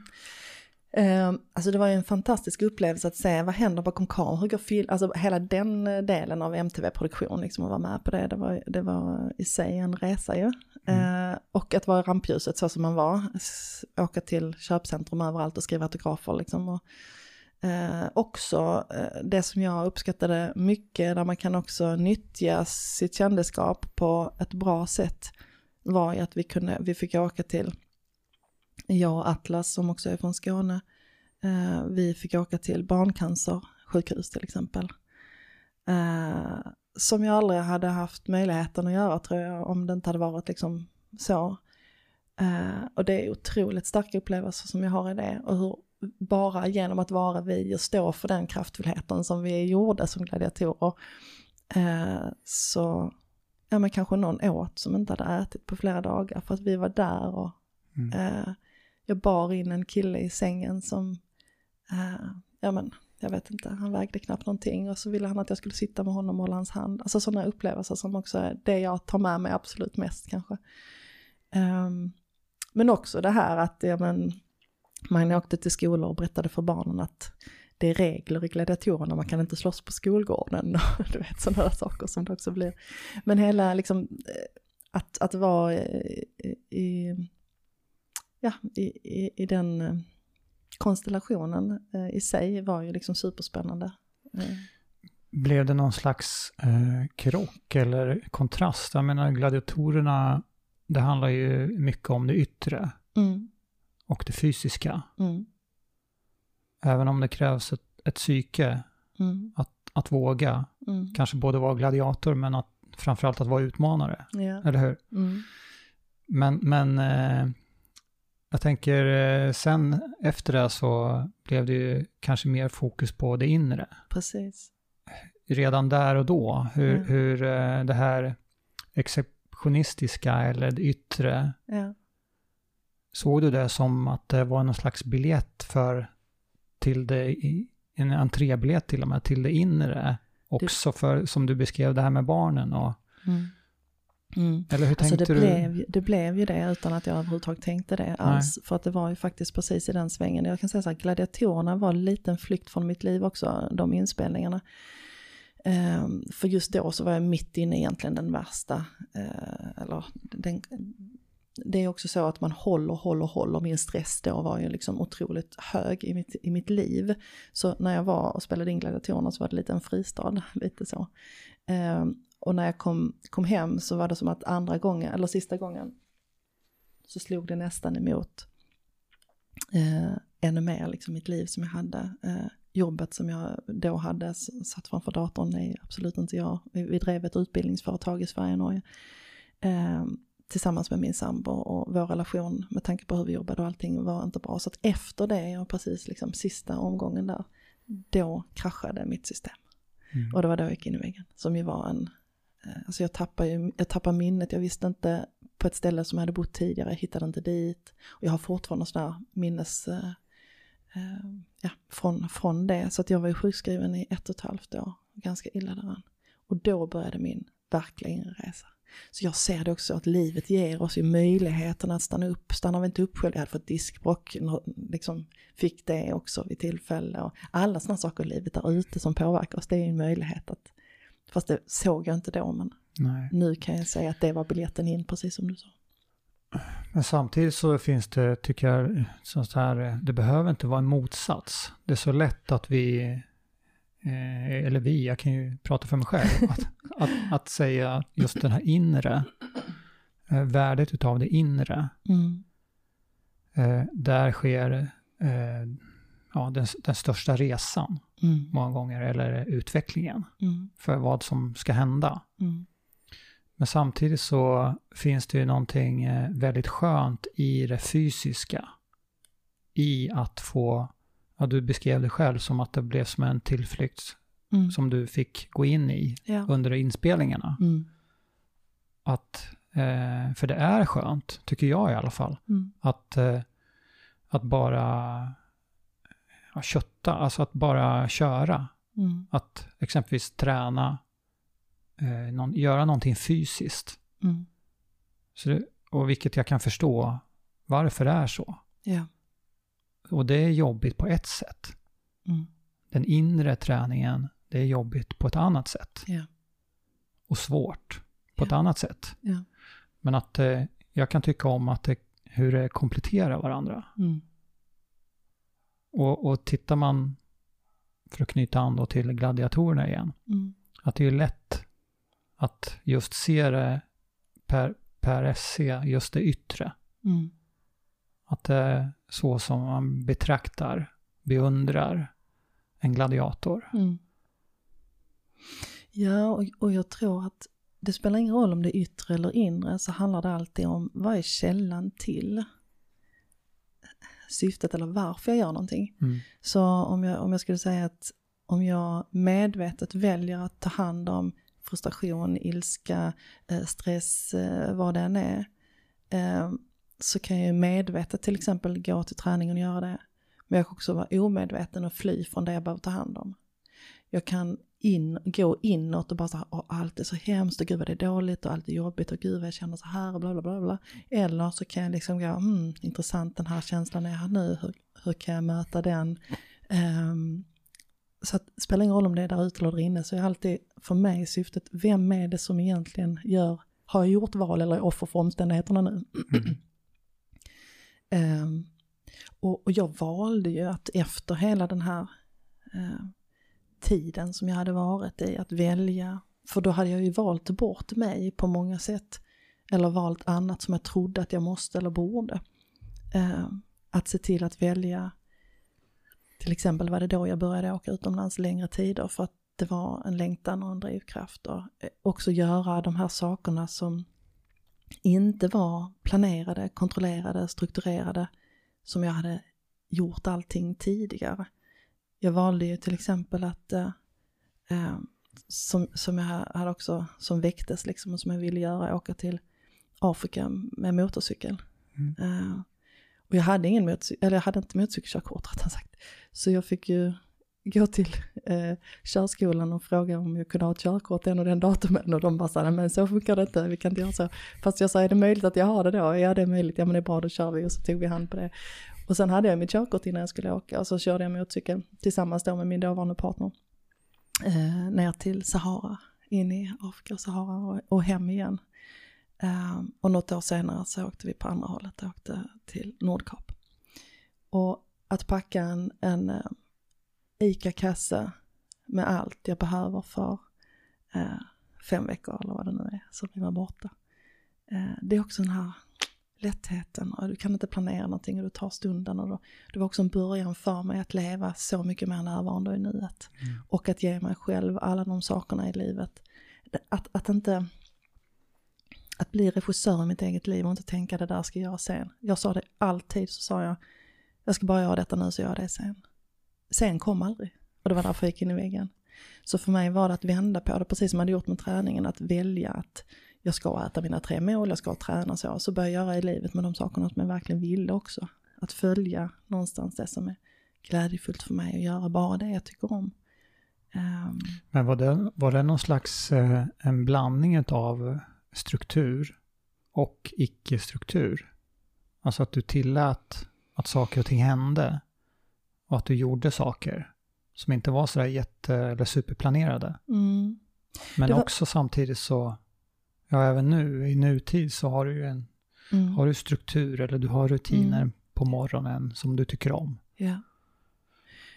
Uh, alltså det var ju en fantastisk upplevelse att se vad händer bakom kameran, hur går film, alltså hela den eh, delen av MTV-produktion, liksom att vara med på det, det var, det var i sig en resa ju. Mm. Uh, och att vara i rampljuset så som man var, åka till köpcentrum överallt och skriva autografer liksom. Och, uh, också det som jag uppskattade mycket, där man kan också nyttja sitt kändisskap på ett bra sätt, var ju att vi, kunde, vi fick åka till, jag och Atlas som också är från Skåne, eh, vi fick åka till barncancersjukhus till exempel. Eh, som jag aldrig hade haft möjligheten att göra tror jag om det inte hade varit liksom så. Eh, och det är otroligt starka upplevelser som jag har i det och hur bara genom att vara vi och stå för den kraftfullheten som vi gjorde som gladiatorer så ja men kanske någon åt som inte hade ätit på flera dagar för att vi var där och mm. eh, jag bar in en kille i sängen som, eh, ja men jag vet inte, han vägde knappt någonting och så ville han att jag skulle sitta med honom och hålla hans hand. Alltså sådana upplevelser som också är det jag tar med mig absolut mest kanske. Um, men också det här att, ja men, man åkte till skolor och berättade för barnen att det är regler i gladiatorerna, man kan inte slåss på skolgården och du vet sådana saker som det också blir. Men hela liksom eh, att, att vara eh, i, ja, i, i, i den eh, konstellationen eh, i sig var ju liksom superspännande. Blev det någon slags eh, krock eller kontrast? Jag menar gladiatorerna, det handlar ju mycket om det yttre mm. och det fysiska. Mm. Även om det krävs ett, ett psyke mm. att, att våga. Mm. Kanske både vara gladiator men att, framförallt att vara utmanare. Ja. Eller hur? Mm. Men, men eh, jag tänker eh, sen efter det så blev det ju kanske mer fokus på det inre. Precis. Redan där och då, hur, hur eh, det här exceptionistiska eller det yttre, ja. såg du det som att det var någon slags biljett för till det, en entrébiljett till och med, till det inre. Också för, som du beskrev, det här med barnen och, Mm. Mm. eller hur Alltså det du? blev, det blev ju det utan att jag överhuvudtaget tänkte det alls. För att det var ju faktiskt precis i den svängen. Jag kan säga så här, gladiatorerna var en liten flykt från mitt liv också, de inspelningarna. Ehm, för just då så var jag mitt inne egentligen den värsta, eh, eller den, det är också så att man håller, håller, håller. Min stress då var ju liksom otroligt hög i mitt, i mitt liv. Så när jag var och spelade in gladiatorerna så var det lite en fristad, lite så. Ehm, och när jag kom, kom hem så var det som att andra gången, eller sista gången, så slog det nästan emot eh, ännu mer liksom mitt liv som jag hade. Eh, jobbet som jag då hade, satt framför datorn, är absolut inte jag. Vi, vi drev ett utbildningsföretag i Sverige och Norge. Eh, tillsammans med min sambo och vår relation med tanke på hur vi jobbade och allting var inte bra. Så att efter det, och precis liksom sista omgången där, då kraschade mitt system. Mm. Och det var då jag gick in i väggen. Som ju var en, Eh, alltså jag tappade ju, jag tappar minnet, jag visste inte på ett ställe som jag hade bott tidigare, jag hittade inte dit. Och jag har fortfarande sådana minnes, eh, eh, ja, från, från det. Så att jag var ju sjukskriven i ett och ett halvt år, ganska illa däran. Och då började min verkliga inresa. Så jag ser det också att livet ger oss ju möjligheten att stanna upp. Stannar vi inte upp själv, jag hade fått diskbråck, liksom fick det också vid tillfälle. Och alla sådana saker i livet där ute som påverkar oss, det är ju en möjlighet att, fast det såg jag inte då, men Nej. nu kan jag säga att det var biljetten in, precis som du sa. Men samtidigt så finns det, tycker jag, sånt här, det behöver inte vara en motsats. Det är så lätt att vi, eh, eller vi, jag kan ju prata för mig själv, att, att, att säga just den här inre, eh, värdet utav det inre, Mm. eh, där sker eh, ja, den, den största resan Mm. många gånger, eller utvecklingen Mm. för vad som ska hända. Mm. Men samtidigt så finns det ju någonting eh, väldigt skönt i det fysiska. I att få, ja du beskrev det själv som att det blev som en tillflykt Mm. som du fick gå in i Ja. under inspelningarna. Mm. Att, eh, för det är skönt, tycker jag i alla fall, Mm. att, eh, att bara ja, kötta, alltså att bara köra. Mm. Att exempelvis träna, eh, någon, göra någonting fysiskt. Mm. Så det, och vilket jag kan förstå varför det är så. Ja. Och det är jobbigt på ett sätt. Mm. Den inre träningen, det är jobbigt på ett annat sätt. Ja. Och svårt på ett Ja. annat sätt. Men att eh, jag kan tycka om att det, hur det kompletterar varandra. Och, och tittar man, för att knyta an då till gladiatorerna igen, Mm. att det är lätt att just se det per, per SC, just det yttre. Mm. Att det är så som man betraktar, beundrar en gladiator. Mm. Ja, och, och jag tror att det spelar ingen roll om det är yttre eller inre så handlar det alltid om vad är källan till syftet eller varför jag gör någonting. Mm. Så om jag, om jag skulle säga att om jag medvetet väljer att ta hand om frustration, ilska, eh, stress, eh, vad det än är, eh, så kan jag medvetet till exempel gå till träningen och göra det. Men jag kan också vara omedveten och fly från det jag behöver ta hand om. Jag kan in, gå inåt och bara så här, och allt är så hemskt och gud vad det är dåligt och allt är jobbigt och gud vad jag känner så här och bla bla bla. bla. Eller så kan jag liksom gå, mm, intressant den här känslan är här nu, hur, hur kan jag möta den? Um, så att, spelar ingen roll om det är där ute eller där inne, så är alltid för mig syftet, vem är det som egentligen gör, har jag gjort val eller är offer för omständigheterna nu? um, och, och jag valde ju att efter hela den här uh, tiden som jag hade varit i, att välja, för då hade jag ju valt bort mig på många sätt, eller valt annat som jag trodde att jag måste eller borde. Eh, att se till att välja, till exempel var det då jag började åka utomlands längre tider. För att det var en längtan och en drivkraft. Och eh, också göra de här sakerna som inte var planerade, kontrollerade, strukturerade. Som jag hade gjort allting tidigare. Jag valde ju till exempel att, eh, eh, som, som jag hade också, som väcktes liksom och som jag ville göra, åka till Afrika med motorcykel. Mm. Eh, Och jag hade ingen motorcykel, eller jag hade inte motorcykelkörkort rättare sagt. Så jag fick ju gå till eh, körskolan och fråga om jag kunde ha ett körkort den och den datumen och de bara sa, men så funkar det inte, vi kan inte göra så. Fast jag sa, är det möjligt att jag har det då? Ja det är möjligt, ja men det är bra då kör vi och så tog vi hand på det. Och sen hade jag mitt körkort innan jag skulle åka och så körde jag motorcykel tillsammans då med min dåvarande partner eh, ner till Sahara, in i Afrika och Sahara och, och hem igen. Eh, och något år senare så åkte vi på andra hållet, och åkte till Nordkap. Och att packa en, en eh, ICA-kasse med allt jag behöver för eh, fem veckor eller vad det nu är som vi var borta. Eh, det är också den här lättheten och du kan inte planera någonting och du tar stunden och då, det var också en början för mig att leva så mycket mer närvarande i nuet. Mm. Och att ge mig själv alla de sakerna i livet. Att, att inte att bli regissör i mitt eget liv och inte tänka det där ska jag sen. Jag sa det alltid, så sa jag, jag ska bara göra detta nu så gör jag det sen. Sen kom aldrig. Och det var därför jag gick in i väggen. Så för mig var det att vända på det, precis som jag hade gjort med träningen, att välja att jag ska äta mina tre mål, jag ska träna så. Så börja göra i livet med de sakerna som jag verkligen ville också. Att följa någonstans det som är glädjefullt för mig och göra bara det jag tycker om. Um, Men var det, var det någon slags eh, en blandning av struktur och icke-struktur? Alltså att du tillät att saker och ting hände och att du gjorde saker som inte var sådär jätte eller superplanerade. Mm. Men var... också samtidigt så, ja även nu i nutid så har du ju en mm. har du struktur eller du har rutiner mm. på morgonen som du tycker om. Ja.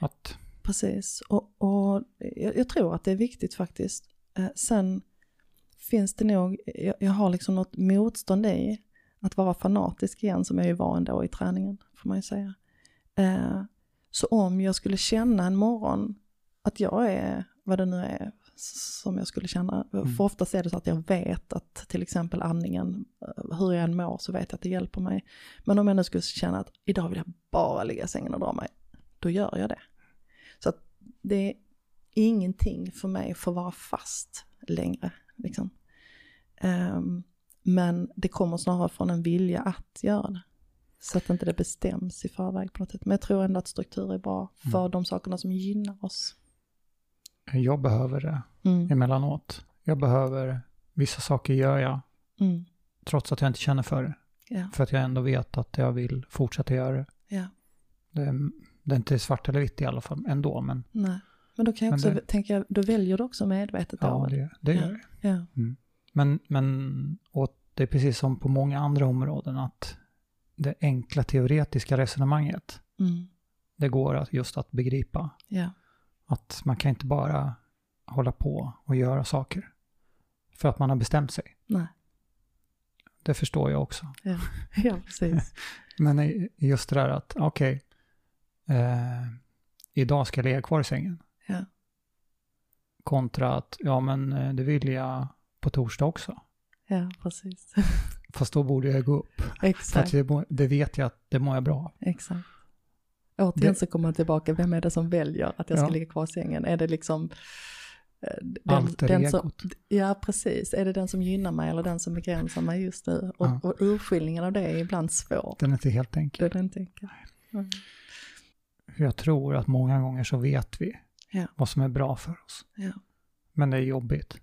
Att... Precis, och, och jag, jag, tror att det är viktigt faktiskt. Eh, sen finns det nog, jag, jag, har liksom något motstånd i att vara fanatisk igen som jag ju var ändå i träningen, får man ju säga. Eh, så om jag skulle känna en morgon att jag är vad det nu är som jag skulle känna, mm. för oftast är det så att jag vet att till exempel andningen, eh, hur jag än mår så vet jag att det hjälper mig. Men om jag nu skulle känna att idag vill jag bara ligga i sängen och dra mig, då gör jag det. Så att det är ingenting för mig för att vara fast längre. Liksom. Um, men det kommer snarare från en vilja att göra det. Så att inte det bestäms i förväg på något sätt. Men jag tror ändå att struktur är bra för mm. de sakerna som gynnar oss. Jag behöver det mm. emellanåt. Jag behöver, vissa saker gör jag. Mm. Trots att jag inte känner för det. Ja. För att jag ändå vet att jag vill fortsätta göra det. Ja. Det, det är inte svart eller vitt i alla fall ändå. Men, Nej. men då kan jag också det, tänka, då väljer du också medvetet Ja, det, det gör jag. Ja. Mm. Men, men och det är precis som på många andra områden att det enkla teoretiska resonemanget, mm. det går att, just att begripa. Ja. Att man kan inte bara hålla på och göra saker för att man har bestämt sig. Nej. Det förstår jag också. Ja, ja precis. Men just det där att, okej, okay, eh, idag ska jag ligga kvar i sängen. Ja. Kontra att, ja men eh, det vill jag på torsdag också. Ja, precis. Fast då borde jag gå upp. Exakt. För det, det, vet jag att det mår jag bra. Exakt. Återigen så kommer man tillbaka, vem är det som väljer att jag ska ja. ligga kvar i sängen? Är det liksom... Eh, den, den som, Ja, precis. Är det den som gynnar mig eller den som begränsar mig just nu? Och, ja. och urskiljningen av det är ibland svår. Den är inte helt enkel. Den är inte enkel. Mm. Jag tror att många gånger så vet vi ja. vad som är bra för oss. Ja. Men det är jobbigt.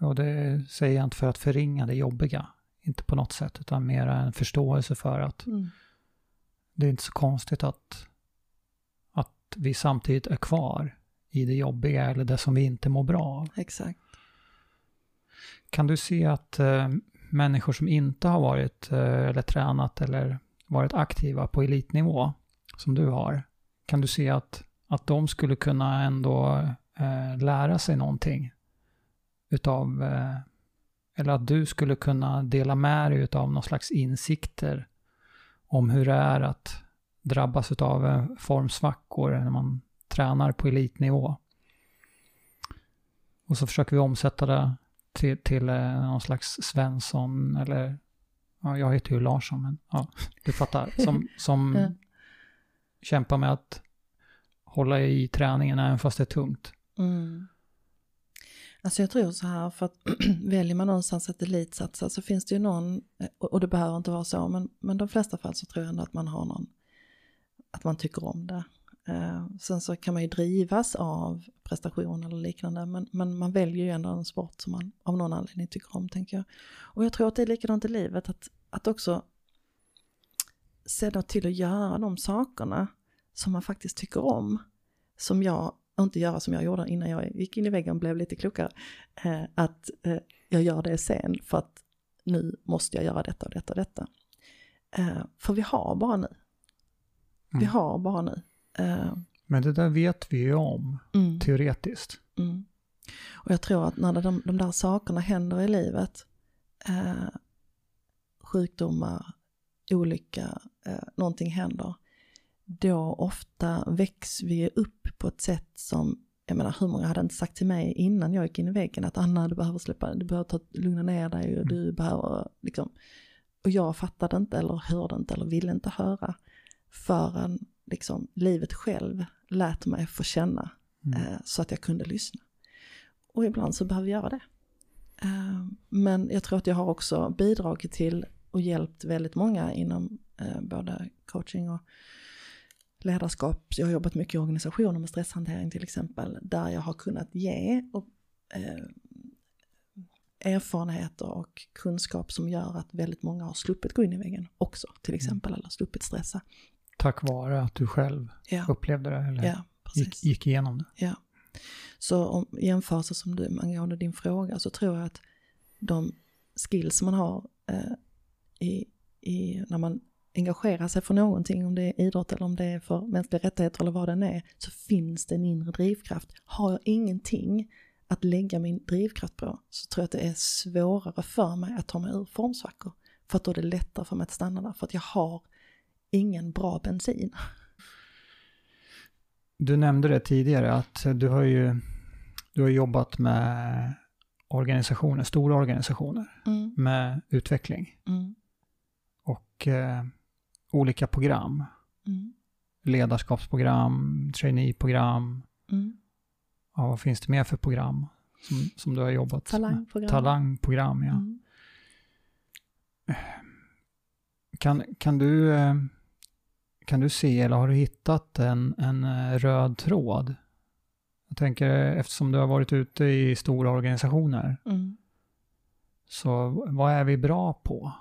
Och det säger jag inte för att förringa det jobbiga, inte på något sätt, utan mer en förståelse för att mm. Det är inte så konstigt att, att vi samtidigt är kvar i det jobbiga eller det som vi inte mår bra av. Exakt. Kan du se att äh, människor som inte har varit äh, eller tränat eller varit aktiva på elitnivå, som du har, kan du se att, att de skulle kunna ändå äh, lära sig någonting utav, eh, eller att du skulle kunna dela med dig utav någon slags insikter om hur det är att drabbas eh, formsvackor när man tränar på elitnivå. Och så försöker vi omsätta det till, till eh, någon slags Svensson eller, ja, jag heter ju Larsson, men ja, du fattar, som, som kämpar med att hålla i träningen även fast det är tungt. Mm. Alltså jag tror så här, för att väljer man någonstans att elitsatsa så finns det ju någon, eh, och det behöver inte vara så, men, men de flesta fall så tror jag ändå att man har någon, att man tycker om det. Eh, sen så kan man ju drivas av prestation eller liknande, men, men man väljer ju ändå en sport som man av någon anledning tycker om, tänker jag. Och jag tror att det är likadant i livet, att, att också se då till att göra de sakerna som man faktiskt tycker om, som jag, och inte göra som jag gjorde innan jag gick in i väggen och blev lite klokare, eh, att eh, jag gör det sen för att nu måste jag göra detta och detta och detta. Eh, för vi har bara nu. Vi Mm. har bara nu. Men det där vet vi ju om, mm. teoretiskt. Mm. Och jag tror att när de, de där sakerna händer i livet, eh, sjukdomar, olycka, eh, någonting händer, då ofta väcks vi upp på ett sätt som, jag menar hur många hade inte sagt till mig innan jag gick in i väggen att Anna du behöver släppa, du behöver ta, lugna ner dig och du behöver liksom, och jag fattade inte eller hörde inte eller ville inte höra förrän liksom livet själv lät mig få känna Mm. eh, så att jag kunde lyssna. Och ibland så behöver jag göra det. Eh, men jag tror att jag har också bidragit till och hjälpt väldigt många inom eh, både coaching och ledarskap. Jag har jobbat mycket i organisationer med stresshantering till exempel, där jag har kunnat ge och, eh, erfarenheter och kunskap som gör att väldigt många har sluppit gå in i väggen också, till exempel, eller sluppit stressa. Tack vare att du själv Ja, upplevde det eller ja gick, gick igenom det. Ja. Så om jämförelse som du angående din fråga så tror jag att de skills man har eh, i, i, när man engagerar sig för någonting, om det är idrott eller om det är för mänskliga rättigheter eller vad den är, så finns det en inre drivkraft. Har jag ingenting att lägga min drivkraft på så tror jag att det är svårare för mig att ta mig ur formsvackor. För att då är det lättare för mig att stanna där, för att jag har ingen bra bensin. Du nämnde det tidigare att du har ju du har jobbat med organisationer, stora organisationer Mm, med utveckling mm, och eh, olika program. mm, Ledarskapsprogram, traineeprogram. mm. Ja, vad finns det mer för program som, som du har jobbat med? Talangprogram. Talangprogram, ja. Mm. Kan, kan, du, eh, kan du se eller har du hittat en, en eh, röd tråd? Jag tänker eftersom du har varit ute i stora organisationer, Mm. så vad är vi bra på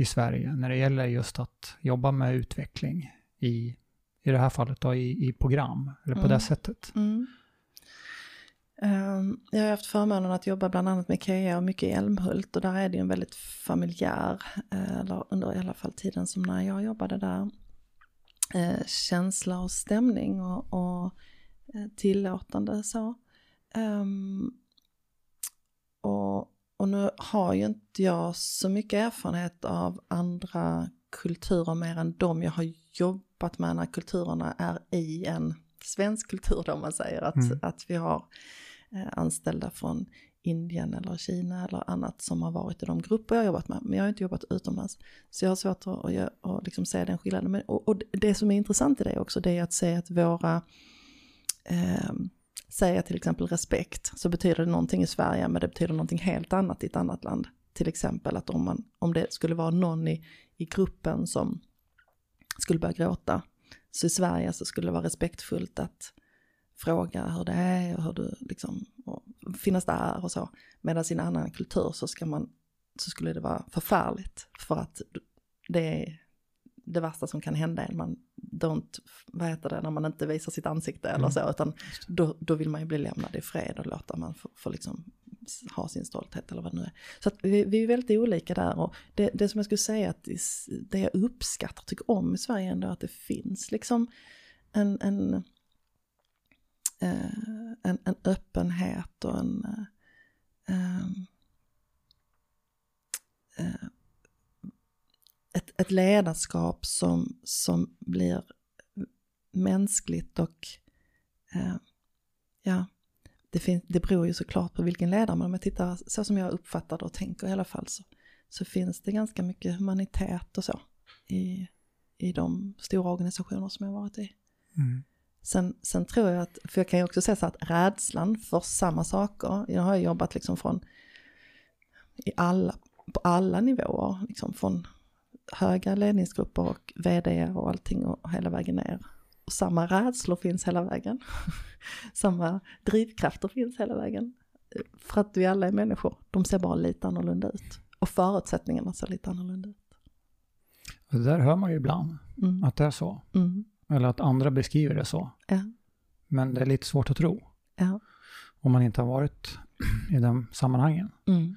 i Sverige när det gäller just att jobba med utveckling i, i det här fallet då, i, i program, eller på Mm. det sättet? Mm. Ehm, jag har haft förmånen att jobba bland annat med KEA och mycket i Älmhult och där är det ju en väldigt familjär, eh, eller under i alla fall tiden som när jag jobbade där, eh, känsla och stämning och, och eh, tillåtande så. Ehm, och, och nu har ju inte jag så mycket erfarenhet av andra kulturer mer än de jag har jobbat med när kulturerna är i en svensk kultur då om man säger att, Mm. att vi har eh, anställda från Indien eller Kina eller annat som har varit i de grupper jag har jobbat med. Men jag har inte jobbat utomlands. Så jag har svårt att, att, att liksom se den skillnaden. Men, och, och det som är intressant i det också det är att se att våra eh, säga till exempel respekt så betyder det någonting i Sverige men det betyder någonting helt annat i ett annat land. Till exempel att om, man, om det skulle vara någon i, i gruppen som skulle börja gråta så i Sverige så skulle det vara respektfullt att fråga hur det är och hur du liksom och finnas där och så. Medan i en annan kultur så ska man så skulle det vara förfärligt för att det är det värsta som kan hända en. Man don't, vad heter det, när man inte visar sitt ansikte eller Mm. så, utan då, då vill man ju bli lämnad i fred och låta man få, få liksom ha sin stolthet eller vad det nu är. Så att vi, vi är väldigt olika där och det, det som jag skulle säga att det, jag uppskattar tycker om i Sverige är ändå att det finns liksom en, en, eh, en, en öppenhet och en eh, ett, ett ledarskap som, som blir mänskligt och eh, ja, det, fin- det beror ju såklart på vilken ledare, men om jag tittar så som jag uppfattar det och tänker i alla fall så, så finns det ganska mycket humanitet och så i, i de stora organisationer som jag har varit i. Mm. Sen, sen tror jag att, för jag kan ju också säga så att rädslan för samma saker, jag har jobbat liksom från i alla, på alla nivåer, liksom från höga ledningsgrupper och vd och allting och hela vägen ner. Och samma rädslor finns hela vägen. samma drivkrafter finns hela vägen. För att vi alla är människor, de ser bara lite annorlunda ut. Och förutsättningarna ser lite annorlunda ut. Det där hör man ju ibland, Mm. att det är så. Mm. Eller att andra beskriver det så. Ja, Men det är lite svårt att tro ja. om man inte har varit i de sammanhangen. Mm.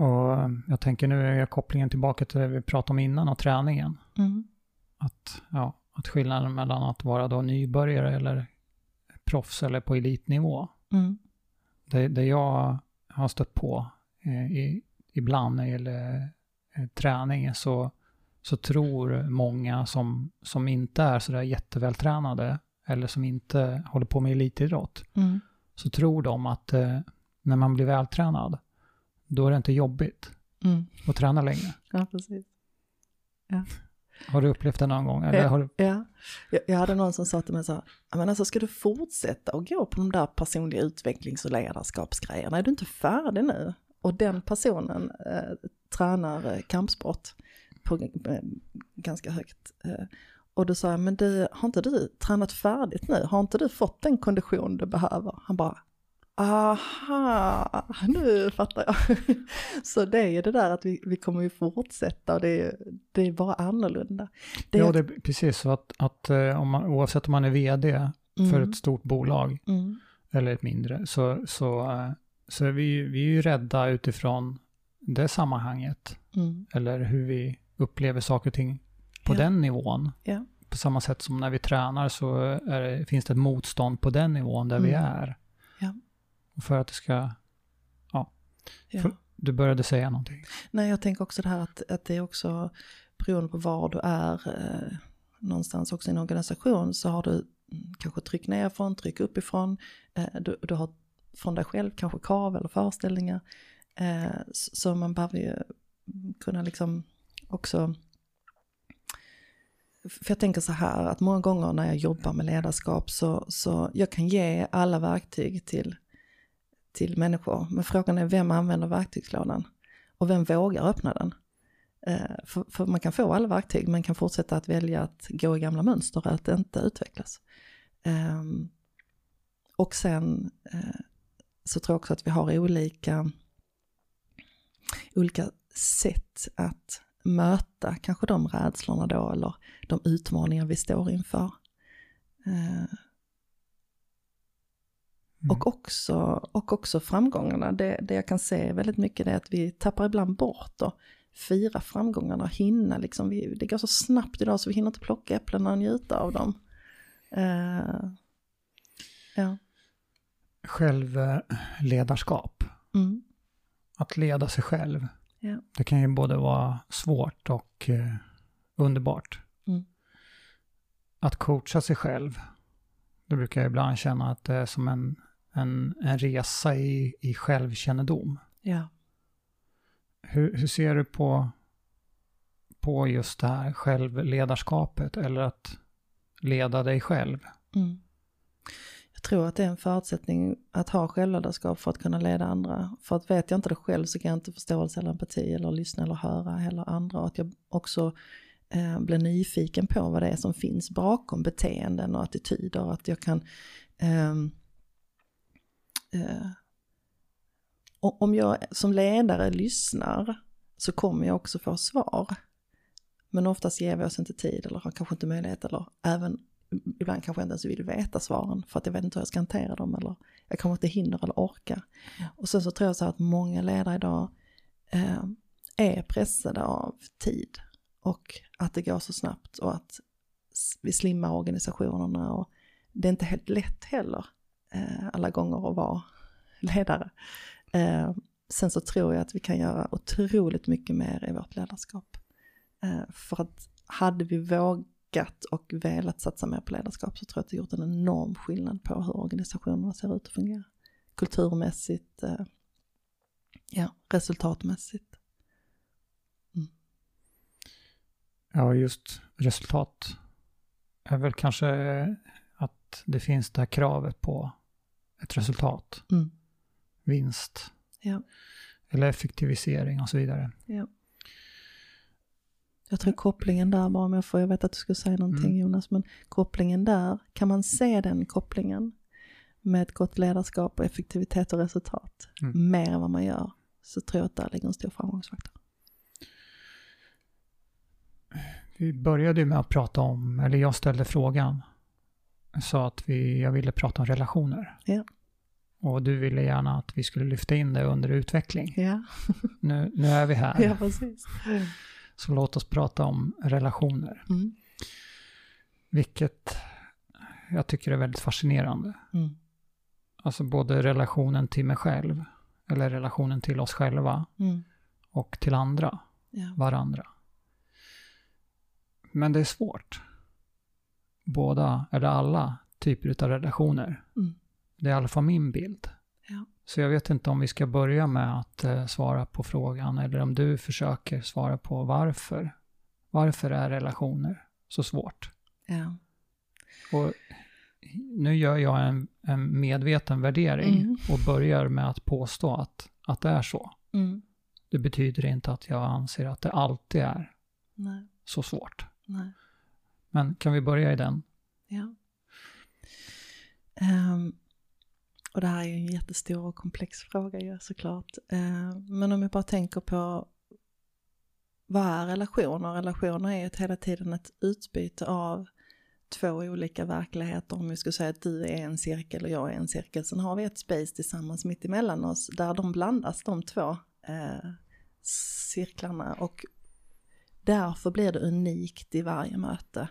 Och jag tänker nu är kopplingen tillbaka till det vi pratade om innan och träningen. Mm. Att, ja, att skillnaden mellan att vara då nybörjare eller proffs eller på elitnivå. Mm. Det, det jag har stött på eh, i, ibland när det gäller eh, träning så, så tror många som, som inte är sådär jättevältränade eller som inte håller på med elitidrott Mm. så tror de att eh, när man blir vältränad då är det inte jobbigt Mm. att träna längre. Ja, precis. Har du upplevt det någon gång? Eller Ja. har du, Ja, jag, jag hade någon som sa till mig så här, "Ja, men alltså ska du fortsätta och gå på de där personliga utvecklings och ledarskapsgrejerna, är du inte färdig nu? Och den personen eh, tränar eh, kampsport på eh, ganska högt. Eh, och då sa jag, men du, har inte du tränat färdigt nu? Har inte du fått den kondition du behöver? Han bara, aha, nu fattar jag. Så det är ju det där att vi, vi kommer ju fortsätta och det är, det är bara annorlunda. Det ja, det är precis så att, att eh, om man, oavsett om man är vd för Mm. ett stort bolag Mm. eller ett mindre så, så, eh, så är vi, vi är ju rädda utifrån det sammanhanget Mm. eller hur vi upplever saker och ting på Ja. den nivån. Ja. På samma sätt som när vi tränar så det, finns det ett motstånd på den nivån där vi Mm. är. Ja. För att det ska, Ja. För- du började säga någonting. Nej, jag tänker också det här att, att det är också beroende på var du är eh, någonstans också i en organisation så har du mm, kanske tryck nerifrån, tryck uppifrån, eh, du, du har från dig själv kanske krav eller föreställningar. Eh, så, så man behöver ju kunna liksom också för jag tänker så här att många gånger när jag jobbar med ledarskap så, så jag kan ge alla verktyg till, till människor. Men frågan är vem använder verktygslådan? Och vem vågar öppna den? Eh, för, för man kan få alla verktyg men kan fortsätta att välja att gå i gamla mönster och att inte utvecklas. Ehm, och sen eh, så tror jag också att vi har olika, olika sätt att möta kanske de rädslorna då eller de utmaningar vi står inför. Eh, Mm. och, också, och också framgångarna. Det, det jag kan se väldigt mycket är att vi tappar ibland bort och fira framgångarna och hinna liksom. Vi, det går så snabbt idag så vi hinner inte plocka äpplena och njuta av dem. Eh, ja. Självledarskap. Mm. Att leda sig själv. Ja. Det kan ju både vara svårt och eh, underbart. Mm. Att coacha sig själv. Då brukar jag ibland känna att det är som en, en, en resa i, i självkännedom. Ja. Hur, hur ser du på, på just det här självledarskapet eller att leda dig själv? Mm. Jag tror att det är en förutsättning att ha självledarskap för att kunna leda andra. För att vet jag inte det själv så kan jag inte förståelse eller empati eller lyssna eller höra heller andra. Och att jag också eh, blir nyfiken på vad det är som finns bakom beteenden och attityder. Att jag kan ehm, eh, om jag som ledare lyssnar så kommer jag också få svar. Men oftast ger vi oss inte tid eller har kanske inte möjlighet eller även ibland kanske jag inte ens vill veta svaren för att jag vet inte hur jag ska hantera dem eller jag kanske inte hinner eller orkar. Och sen så tror jag så här att många ledare idag eh, är pressade av tid och att det går så snabbt och att vi slimmar organisationerna och det är inte helt lätt heller Eh, alla gånger att vara ledare. Eh, sen så tror jag att vi kan göra otroligt mycket mer i vårt ledarskap. Eh, för att hade vi vågat och velat satsa mer på ledarskap så tror jag att det gjort en enorm skillnad på hur organisationerna ser ut och fungerar. Kulturmässigt, ja, resultatmässigt. Mm. Ja, just resultat är väl kanske att det finns det här kravet på ett resultat. Mm. Vinst. Ja. Eller effektivisering och så vidare. Ja. Jag tror kopplingen där, bara om jag får, jag vet att du skulle säga någonting Mm. Jonas, men kopplingen där, kan man se den kopplingen med ett gott ledarskap och effektivitet och resultat, Mm. mer än vad man gör, så tror jag att där ligger en stor framgångsfaktor. Vi började ju med att prata om, eller jag ställde frågan. Sa att vi, jag ville prata om relationer. Ja. Och du ville gärna att vi skulle lyfta in det under utveckling. Ja, Nu, nu är vi här. ja precis. Så låt oss prata om relationer. Mm. Vilket jag tycker är väldigt fascinerande. Mm. Alltså både relationen till mig själv, eller relationen till oss själva Mm. och till andra, Ja. varandra. Men det är svårt. Båda, eller alla, typer av relationer. Mm. Det är i alla fall min bild. Ja. Så jag vet inte om vi ska börja med att eh, svara på frågan, eller om du försöker svara på varför. Varför är relationer så svårt? Ja. Och nu gör jag en, en medveten värdering Mm. och börjar med att påstå att, att det är så. Mm. Det betyder inte att jag anser att det alltid är Nej, så svårt. nej. Men kan vi börja i den? Ja. Um, och det här är ju en jättestor och komplex fråga ju såklart. Uh, men om jag bara tänker på vad är relationer? Relationer är ju hela tiden ett utbyte av två olika verkligheter. Om vi skulle säga att du är en cirkel och jag är en cirkel. Sen har vi ett space tillsammans mitt emellan oss där de blandas, de två eh, cirklarna. Och därför blir det unikt i varje möte.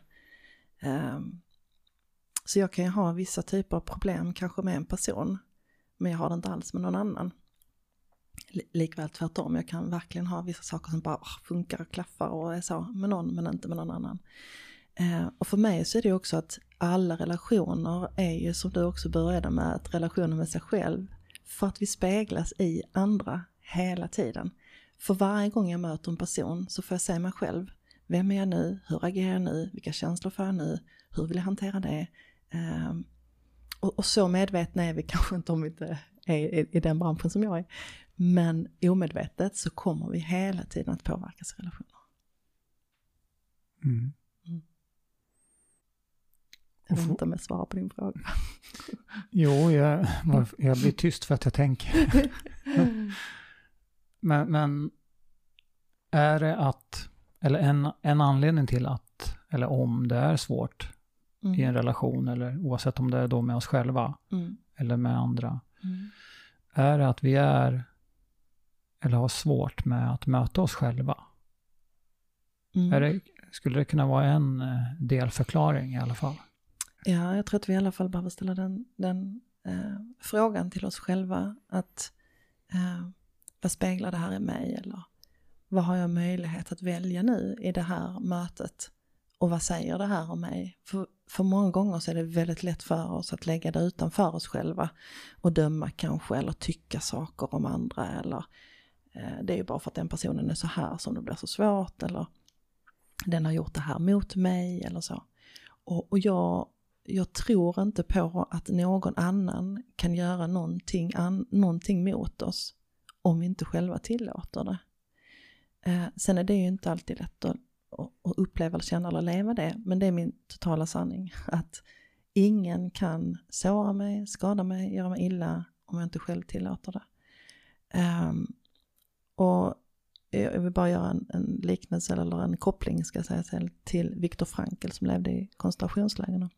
Ehm, så jag kan ju ha vissa typer av problem kanske med en person, men jag har det inte alls med någon annan. Likväl tvärtom, jag kan verkligen ha vissa saker som bara ah, funkar och klaffar och är så med någon men inte med någon annan. Ehm, och för mig så är det också att alla relationer är ju som du också började med, att relationer med sig själv, för att vi speglas i andra hela tiden. För varje gång jag möter en person så får jag se mig själv. Vem är jag nu? Hur agerar jag nu? Vilka känslor får jag nu? Hur vill jag hantera det? Ehm, och, och så medvetna är vi kanske inte om vi inte är i, i den branschen som jag är. Men omedvetet så kommer vi hela tiden att påverkas i relationer. Mm. Jag Och vet inte om jag svarar på din fråga. Jo, jag, jag blir tyst för att jag tänker. Men, men är det att, eller en, en anledning till att, eller om det är svårt i en Mm, relation, eller oavsett om det är då med oss själva mm, eller med andra, mm. är att vi är, eller har svårt med att möta oss själva? Mm. Det, skulle det kunna vara en eh, delförklaring i alla fall? Ja, jag tror att vi i alla fall behöver ställa den, den eh, frågan till oss själva. Att eh, vad speglar det här i mig? Eller vad har jag möjlighet att välja nu i det här mötet? Och vad säger det här om mig? För, för många gånger så är det väldigt lätt för oss att lägga det utanför oss själva och döma kanske eller tycka saker om andra eller eh, det är ju bara för att den personen är så här som det blir så svårt eller den har gjort det här mot mig eller så. Och, och jag, jag tror inte på att någon annan kan göra någonting, an, någonting mot oss om vi inte själva tillåter det. Eh, sen är det ju inte alltid lätt att, att, uppleva, eller känna eller leva det, men det är min totala sanning. Att ingen kan såra mig, skada mig, göra mig illa om jag inte själv tillåter det. Eh, och jag vill bara göra en, en liknelse eller en koppling ska jag säga till, till Viktor Frankl som levde i koncentrationslägren.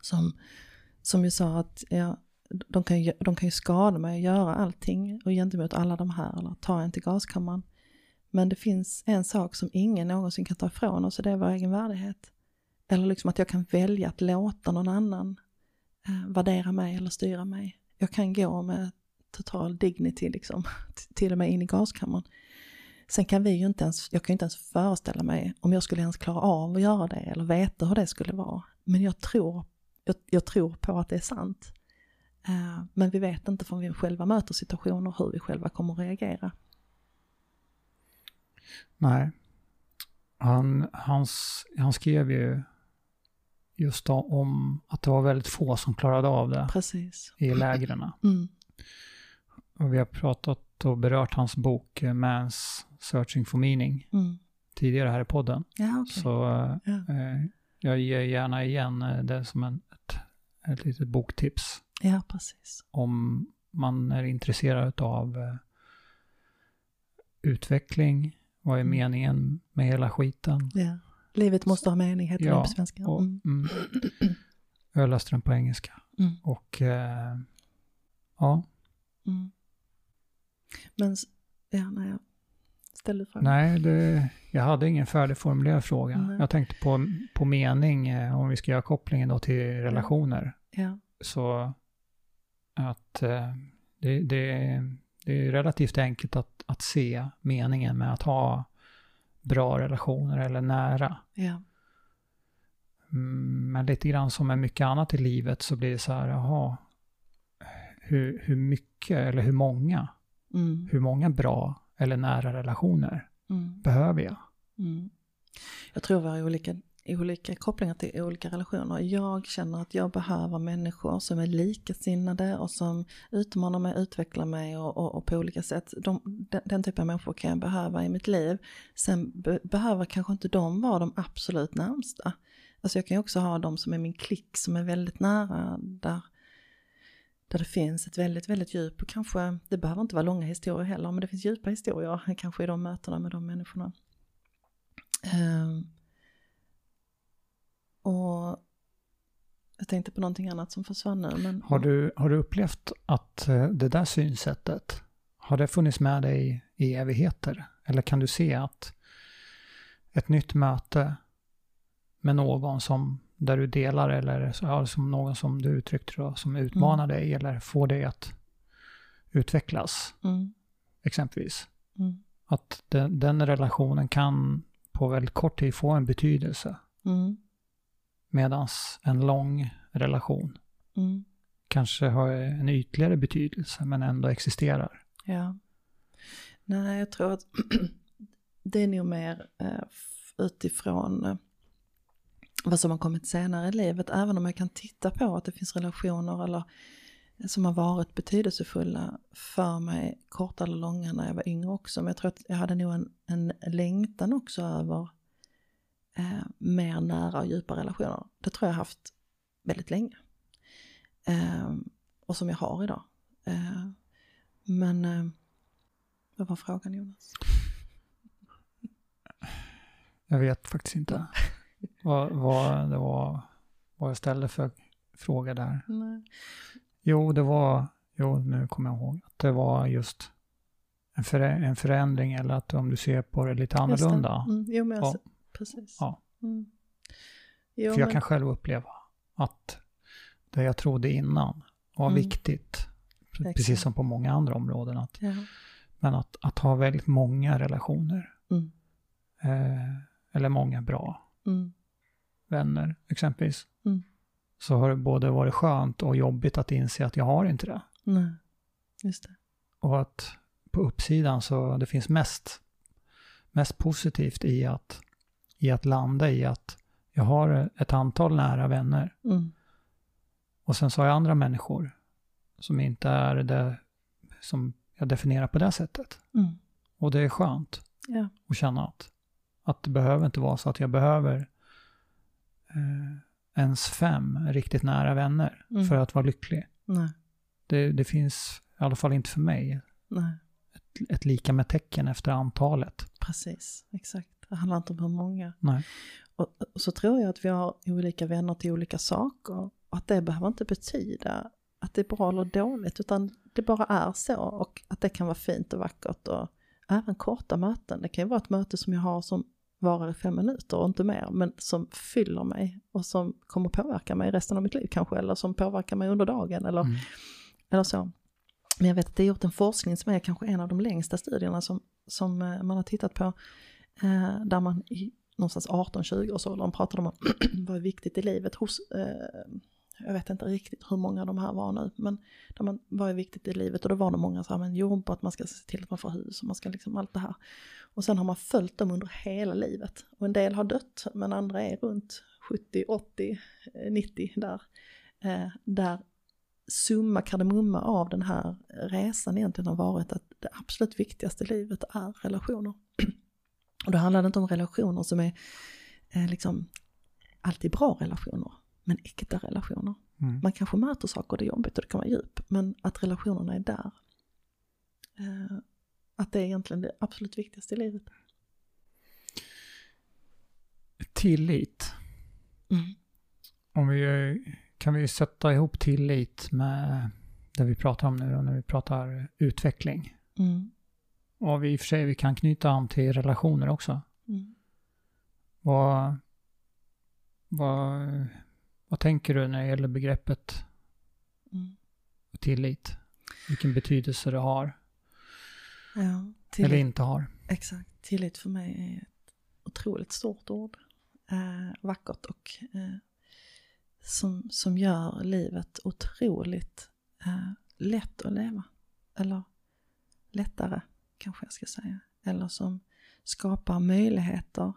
Som, som ju sa att ja, de, kan ju, de kan ju skada mig och göra allting och gentemot alla de här eller ta en till gaskammaren. Men det finns en sak som ingen någonsin kan ta ifrån oss och det är vår egen värdighet. Eller liksom att jag kan välja att låta någon annan eh, värdera mig eller styra mig. Jag kan gå med total dignity liksom, till och med in i gaskammaren. Sen kan vi ju inte ens, jag kan ju inte ens föreställa mig om jag skulle ens klara av att göra det eller veta hur det skulle vara. Men jag tror, jag, jag tror på att det är sant. Eh, men vi vet inte förrän vi själva möter situationer hur vi själva kommer att reagera. Nej. Han, hans, han skrev ju just om att det var väldigt få som klarade av det Precis. i lägren. Mm. Och vi har pratat och berört hans bok eh, Man's Searching for Meaning Mm. tidigare här i podden. Ja, okej. Så Ja. eh, jag ger gärna igen eh, det som en, ett, ett litet boktips ja, precis. om man är intresserad av eh, utveckling, vad är Mm. meningen med hela skiten? Ja. Livet måste ha mening, heter Ja, det på svenska. Och, Mm. mm, den på engelska. Mm. Och eh, ja, Mm. Men, ja, nej, jag ställde frågan. nej, det, jag hade ingen färdigformulerad fråga. Nej. Jag tänkte på, på mening, eh, om vi ska göra kopplingen då till relationer. Ja. Så att eh, det, det, det är relativt enkelt att, att se meningen med att ha bra relationer eller nära. Ja. Mm, Men lite grann som med mycket annat i livet så blir det så här, jaha, hur, hur mycket eller hur många, Mm. hur många bra eller nära relationer Mm. behöver jag? Mm. Jag tror vi har olika, olika kopplingar till olika relationer. Jag känner att jag behöver människor som är likasinnade och som utmanar mig, utvecklar mig och, och, och på olika sätt. De, den, den typen av människor kan jag behöva i mitt liv. Sen be, behöver kanske inte de vara de absolut närmsta. Alltså jag kan ju också ha de som är min klick som är väldigt nära där, där det finns ett väldigt, väldigt djup och kanske, det behöver inte vara långa historier heller, men det finns djupa historier kanske i de mötena med de människorna. Um, och jag tänkte på någonting annat som försvann nu. Men, Har du, har du upplevt att eh, det där synsättet, har det funnits med dig i evigheter? Eller kan du se att ett nytt möte med någon som, där du delar eller ja, som någon som du uttryckte då, som utmanar dig eller får dig att utvecklas, Mm, exempelvis. mm, Att den, den relationen kan på väldigt kort tid få en betydelse. mm, Medan en lång relation mm, kanske har en ytligare betydelse men ändå existerar. ja. Nej, jag tror att det är nog mer eh, utifrån eh, vad som har kommit senare i livet. Även om jag kan titta på att det finns relationer eller som har varit betydelsefulla för mig, korta eller långa, när jag var yngre också. Men jag tror att jag hade nog en, en längtan också över eh, mer nära och djupa relationer. Det tror jag haft väldigt länge. Eh, och som jag har idag. Eh, men eh, vad var frågan Jonas? Jag vet faktiskt inte vad, vad det var, vad jag ställde för fråga där. Nej. Jo, det var, jo nu kommer jag ihåg, att det var just en, förä, en förändring eller att om du ser på det lite Just det. annorlunda. Mm, jo men jag, Ja. Precis. Ja. Mm. Jo, För jag men, kan själv uppleva att det jag trodde innan var Mm. viktigt, Exakt. precis som på många andra områden, att, ja. men att, att ha väldigt många relationer, Mm. eh, eller många bra Mm. vänner exempelvis, Mm. så har det både varit skönt och jobbigt att inse att jag har inte det. Nej, just det. Och att på uppsidan så det finns mest, mest positivt i att, i att landa i att jag har ett antal nära vänner Mm. och sen så har jag andra människor som inte är det som jag definierar på det sättet. Mm. Och det är skönt Ja. att känna att, att det behöver inte vara så att jag behöver eh, ens fem riktigt nära vänner Mm. för att vara lycklig. Det, det finns i alla fall inte för mig nej, ett lika med tecken efter antalet. precis. Exakt. Det handlar inte om hur många. Nej. Och, och så tror jag att vi har olika vänner till olika saker. Och att det behöver inte betyda att det är bra eller dåligt, utan det bara är så. Och att det kan vara fint och vackert. Och även korta möten. Det kan ju vara ett möte som jag har som varar i fem minuter och inte mer, men som fyller mig och som kommer påverka mig resten av mitt liv kanske, eller som påverkar mig under dagen eller, Mm. eller så. Men jag vet att det är gjort en forskning som är kanske en av de längsta studierna som, som eh, man har tittat på, eh, där man i någonstans 18-20 års åldern pratade om vad är viktigt i livet hos, eh, jag vet inte riktigt hur många de här var nu, men där man, vad är viktigt i livet? Och då var det många som men jobb att man ska se till att man får hus och man ska liksom allt det här. Och sen har man följt dem under hela livet. Och en del har dött, men andra är runt 70, 80, 90 där. Eh, där summa kardemumma av den här resan egentligen har varit att det absolut viktigaste i livet är relationer. Och då handlar det inte om relationer som är eh, liksom alltid bra relationer, men äkta relationer. Mm. Man kanske möter saker och det är jobbigt och det kan vara djup, men att relationerna är där. Eh, att det är egentligen det absolut viktigaste i livet. Tillit. Mm. Om vi, kan vi sätta ihop tillit med det vi pratar om nu när vi pratar utveckling. Mm. Och vi i och för sig vi kan knyta an till relationer också. Mm. Vad, vad, vad tänker du när det gäller begreppet Mm. tillit? Vilken betydelse det har Ja, tillit. eller inte har. Exakt, tillit för mig är ett otroligt stort ord. Eh, vackert och eh, som, som gör livet otroligt eh, lätt att leva. Eller lättare kanske jag ska säga. Eller som skapar möjligheter.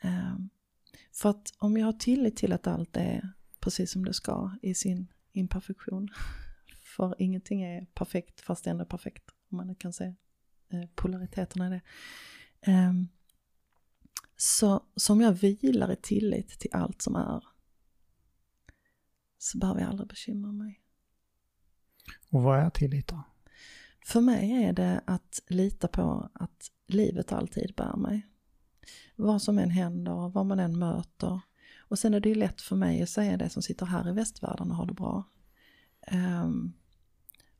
Ehm, för att om jag har tillit till att allt är precis som det ska i sin imperfektion. För ingenting är perfekt fast ändå perfekt. Om man kan se eh, polariteterna i det. Ehm, så som jag vilar i tillit till allt som är så behöver jag aldrig bekymra mig. Och vad är tillit då? För mig är det att lita på att livet alltid bär mig. Vad som än händer, vad man än möter. Och sen är det ju lätt för mig att säga det som sitter här i västvärlden och har det bra. Um,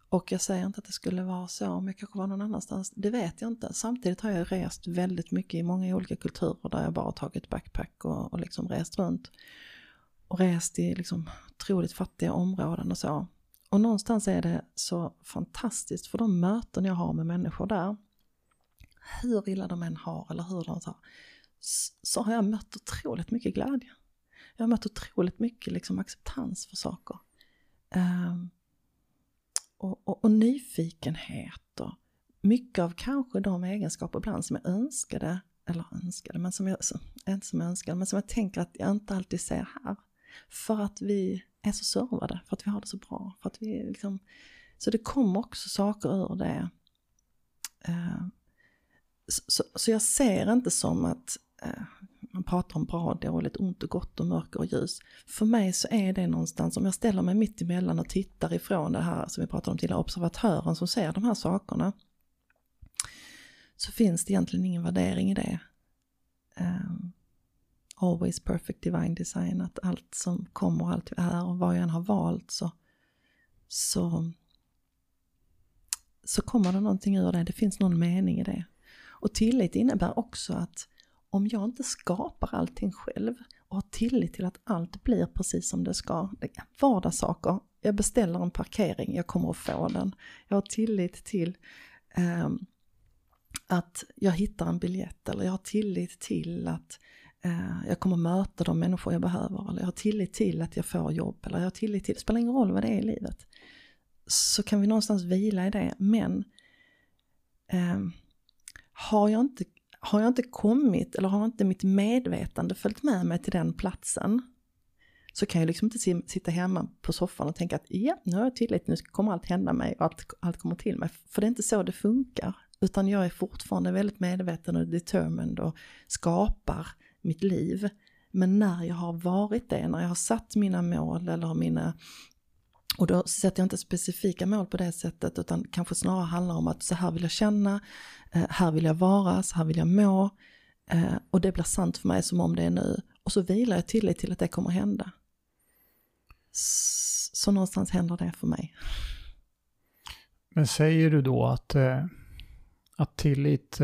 och jag säger inte att det skulle vara så om jag kanske var någon annanstans. Det vet jag inte. Samtidigt har jag rest väldigt mycket i många olika kulturer där jag bara tagit backpack och, och liksom rest runt. Och rest i liksom otroligt fattiga områden och så. Och någonstans är det så fantastiskt för de möten jag har med människor där. Hur illa de än har eller hur de har, så har jag mött otroligt mycket glädje. Jag har mött otroligt mycket liksom acceptans för saker. Um, och, och, och, nyfikenhet och mycket av kanske de egenskaper ibland som jag önskade, eller önskade, men som jag, inte som jag önskade, men som jag tänker att jag inte alltid ser här. För att vi är så servade, för att vi har det så bra, för att vi liksom, så det kommer också saker ur det. Uh, så, så, så, jag ser inte som att uh, man pratar om bra och dåligt, ont och gott och mörker och ljus. För mig så är det någonstans, om jag ställer mig mitt emellan och tittar ifrån det här som vi pratade om till observatören som ser de här sakerna. Så finns det egentligen ingen värdering i det. Um, always perfect divine design, att allt som kommer, allt vi är och vad jag än har valt så, så, så kommer det någonting ur det, det finns någon mening i det. Och tillit innebär också att om jag inte skapar allting själv och har tillit till att allt blir precis som det ska, det är vardagssaker, jag beställer en parkering, jag kommer att få den. Jag har tillit till eh, att jag hittar en biljett eller jag har tillit till att Eh, jag kommer möta de människor jag behöver eller jag har tillit till att jag får jobb eller jag har tillit till, det spelar ingen roll vad det är i livet. Så kan vi någonstans vila i det, men eh, har jag inte har jag inte kommit eller har inte mitt medvetande följt med mig till den platsen så kan jag liksom inte sitta hemma på soffan och tänka att ja, nu har jag tillit, nu kommer allt hända mig och allt, allt kommer till mig. För det är inte så det funkar. Utan jag är fortfarande väldigt medveten och determined och skapar mitt liv. Men när jag har varit det, när jag har satt mina mål eller mina och då sätter jag inte specifika mål på det sättet utan kanske snarare handlar om att så här vill jag känna, eh, här vill jag vara, så här vill jag må. Eh, och det blir sant för mig som om det är nu. Och så vilar jag tillit till att det kommer hända. Så någonstans händer det för mig. Men säger du då att, eh, att tillit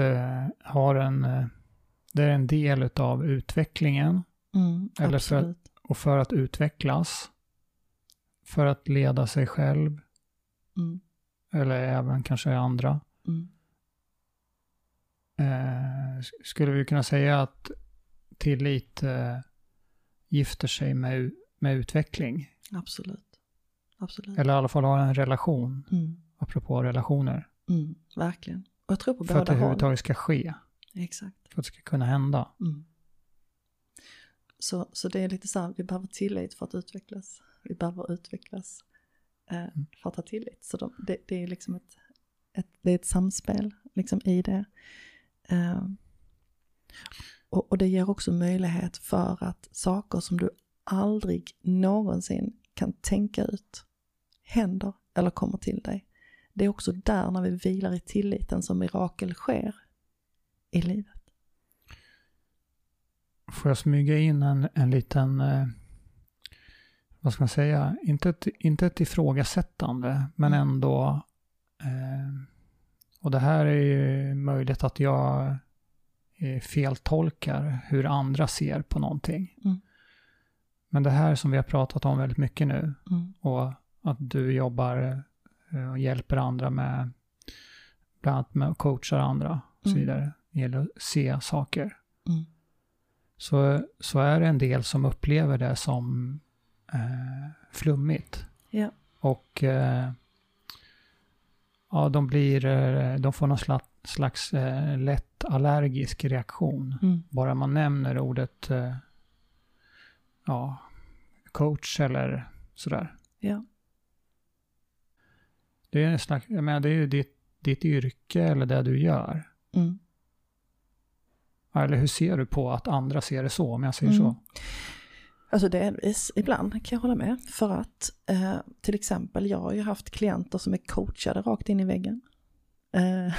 har en, det är en del av utvecklingen? Mm, eller för att, och för att utvecklas för att leda sig själv. Mm. Eller även kanske andra. Mm. Eh, skulle vi kunna säga att tillit eh, gifter sig med, med utveckling? Absolut. Absolut. Eller i alla fall har en relation. Mm. Apropå relationer. Mm, verkligen. Och jag tror på för båda att det överhuvudtaget ska ske. Exakt. För att det ska kunna hända. Mm. Så, så det är lite så här, vi behöver tillit för att utvecklas. Vi behöver utvecklas eh, för att ha tillit. Så de, det, det, är liksom ett, ett, det är ett samspel liksom i det. Eh, och, och det ger också möjlighet för att saker som du aldrig någonsin kan tänka ut händer eller kommer till dig. Det är också där när vi vilar i tilliten som mirakel sker i livet. Får jag smyga in en, en liten, eh, vad ska man säga, inte ett, inte ett ifrågasättande, men mm. ändå, eh, och det här är ju möjligt att jag eh, feltolkar hur andra ser på någonting. Mm. Men det här som vi har pratat om väldigt mycket nu, mm. och att du jobbar eh, och hjälper andra med, bland annat med att coachar andra och så mm. Det gäller att se saker. Mm. Så, så är det en del som upplever det som eh, flummigt. Ja. Och eh, ja, de blir, eh, de får någon slags, slags eh, lätt allergisk reaktion. Mm. Bara man nämner ordet eh, ja, coach eller sådär. Ja. Det är, en slags, jag menar, det är ju ditt, ditt yrke eller det du gör. Mm. Eller hur ser du på att andra ser det så, om jag säger mm. så? Alltså delvis, ibland kan jag hålla med. För att eh, till exempel, jag har ju haft klienter som är coachade rakt in i väggen. Eh,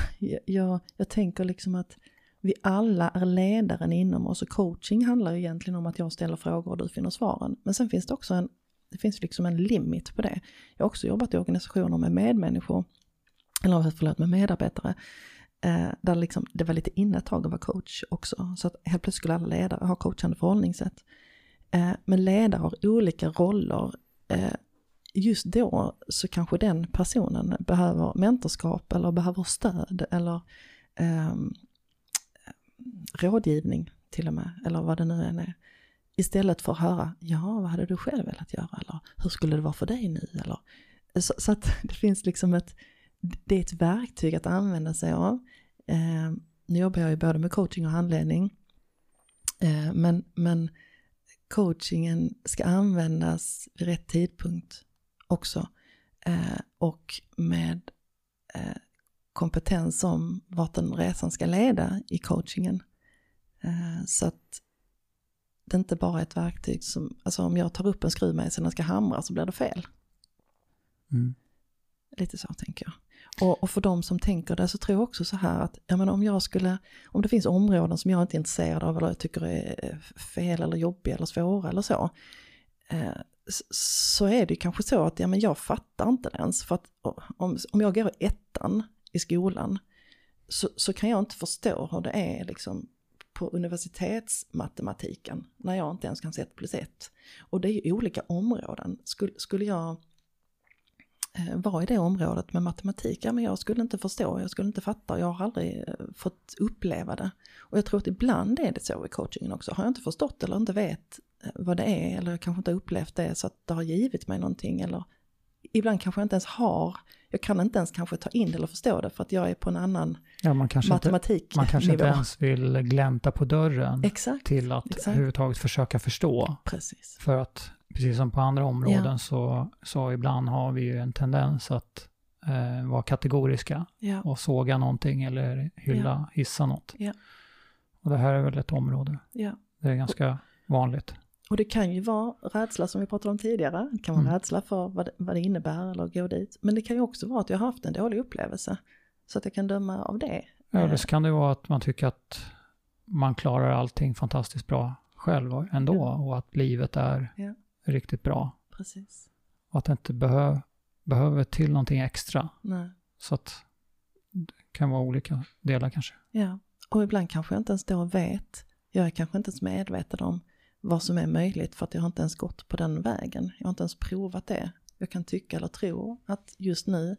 jag, jag tänker liksom att vi alla är ledaren inom oss och coaching handlar ju egentligen om att jag ställer frågor och du finner svaren. Men sen finns det också en, det finns liksom en limit på det. Jag har också jobbat i organisationer med medmänniskor, eller förlåt med medarbetare, eh, där liksom, det var lite inne ett tag att vara coach också. Så att helt plötsligt skulle alla ledare ha coachande förhållningssätt. Eh, men ledare har olika roller. Eh, just då så kanske den personen behöver mentorskap eller behöver stöd eller ehm, rådgivning till och med, eller vad det nu än är. Istället för att höra, ja vad hade du själv velat göra eller hur skulle det vara för dig nu eller så, så att det finns liksom ett, det är ett verktyg att använda sig av. Eh, nu jobbar jag ju både med coaching och handledning. Eh, men, men coachingen ska användas vid rätt tidpunkt också. Eh, och med eh, kompetens om vart den resan ska leda i coachingen. Eh, så att det inte bara är ett verktyg som, alltså om jag tar upp en skruvmejsel och den ska hamra så blir det fel. Mm. Lite så tänker jag. Och, och, för de som tänker det så tror jag också så här att, ja men om jag skulle, om det finns områden som jag inte är intresserad av eller jag tycker är fel eller jobbiga eller svåra eller så, eh, så är det kanske så att, ja men jag fattar inte det ens, för att om, om jag går i ettan i skolan, så, så kan jag inte förstå hur det är liksom på universitetsmatematiken, när jag inte ens kan se ett plus ett. Och det är ju olika områden. Skulle, skulle jag var i det området med matematik, ja men jag skulle inte förstå, jag skulle inte fatta, jag har aldrig eh, fått uppleva det. Och jag tror att ibland är det så i coachingen också, har jag inte förstått eller inte vet eh, vad det är, eller jag kanske inte upplevt det så att det har givit mig någonting, eller ibland kanske jag inte ens har, jag kan inte ens kanske ta in det eller förstå det för att jag är på en annan ja, man kanske matematiknivå. Inte, man kanske inte ens vill glänta på dörren exakt, till att exakt. överhuvudtaget försöka förstå. Precis. För att precis som på andra områden ja. så, så ibland har vi ju en tendens att eh, vara kategoriska ja. och såga någonting eller hylla, hissa något. Och det här är väl ett område. Det är ganska vanligt. Och det kan ju vara rädsla som vi pratade om tidigare. Det kan vara mm. rädsla för vad det, vad det innebär eller gå dit. Men det kan ju också vara att jag har haft en dålig upplevelse. Så att jag kan döma av det. Ja, det kan det vara att man tycker att man klarar allting fantastiskt bra själv ändå ja. och att livet är ja riktigt bra. Precis. Och att det inte behö behöver till någonting extra. Nej. Så att det kan vara olika delar kanske. Ja, och ibland kanske jag inte ens då vet. Jag är kanske inte ens medveten om vad som är möjligt för att jag har inte ens gått på den vägen. Jag har inte ens provat det. Jag kan tycka eller tro att just nu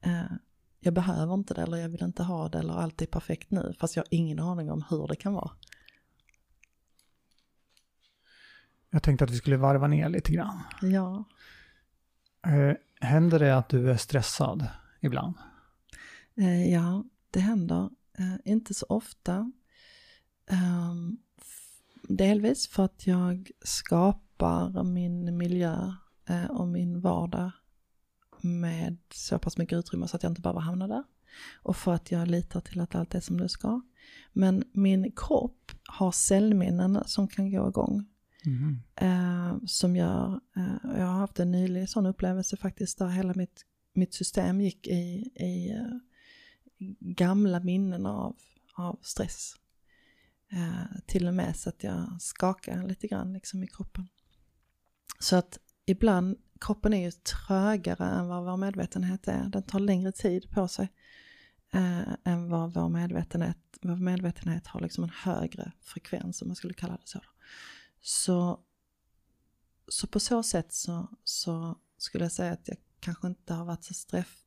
eh, jag behöver inte det eller jag vill inte ha det eller allt är perfekt nu. Fast jag har ingen aning om hur det kan vara. Jag tänkte att vi skulle varva ner lite grann. Ja. Eh, händer det att du är stressad ibland? Eh, ja, det händer. Eh, inte så ofta. Ehm, delvis för att jag skapar min miljö och min vardag med så pass mycket utrymme så att jag inte behöver hamna där. Och för att jag litar till att allt är som det ska. Men min kropp har cellminnen som kan gå igång. Mm. Eh, som gör, eh, jag har haft en nylig sån upplevelse faktiskt där hela mitt, mitt system gick i, i eh, gamla minnen av, av stress. Eh, till och med så att jag skakar lite grann liksom i kroppen. Så att ibland, kroppen är ju trögare än vad vår medvetenhet är. Den tar längre tid på sig eh, än vad vår medvetenhet, vår medvetenhet har liksom en högre frekvens om man skulle kalla det så. Så, så på så sätt så, så skulle jag säga att jag kanske inte har varit så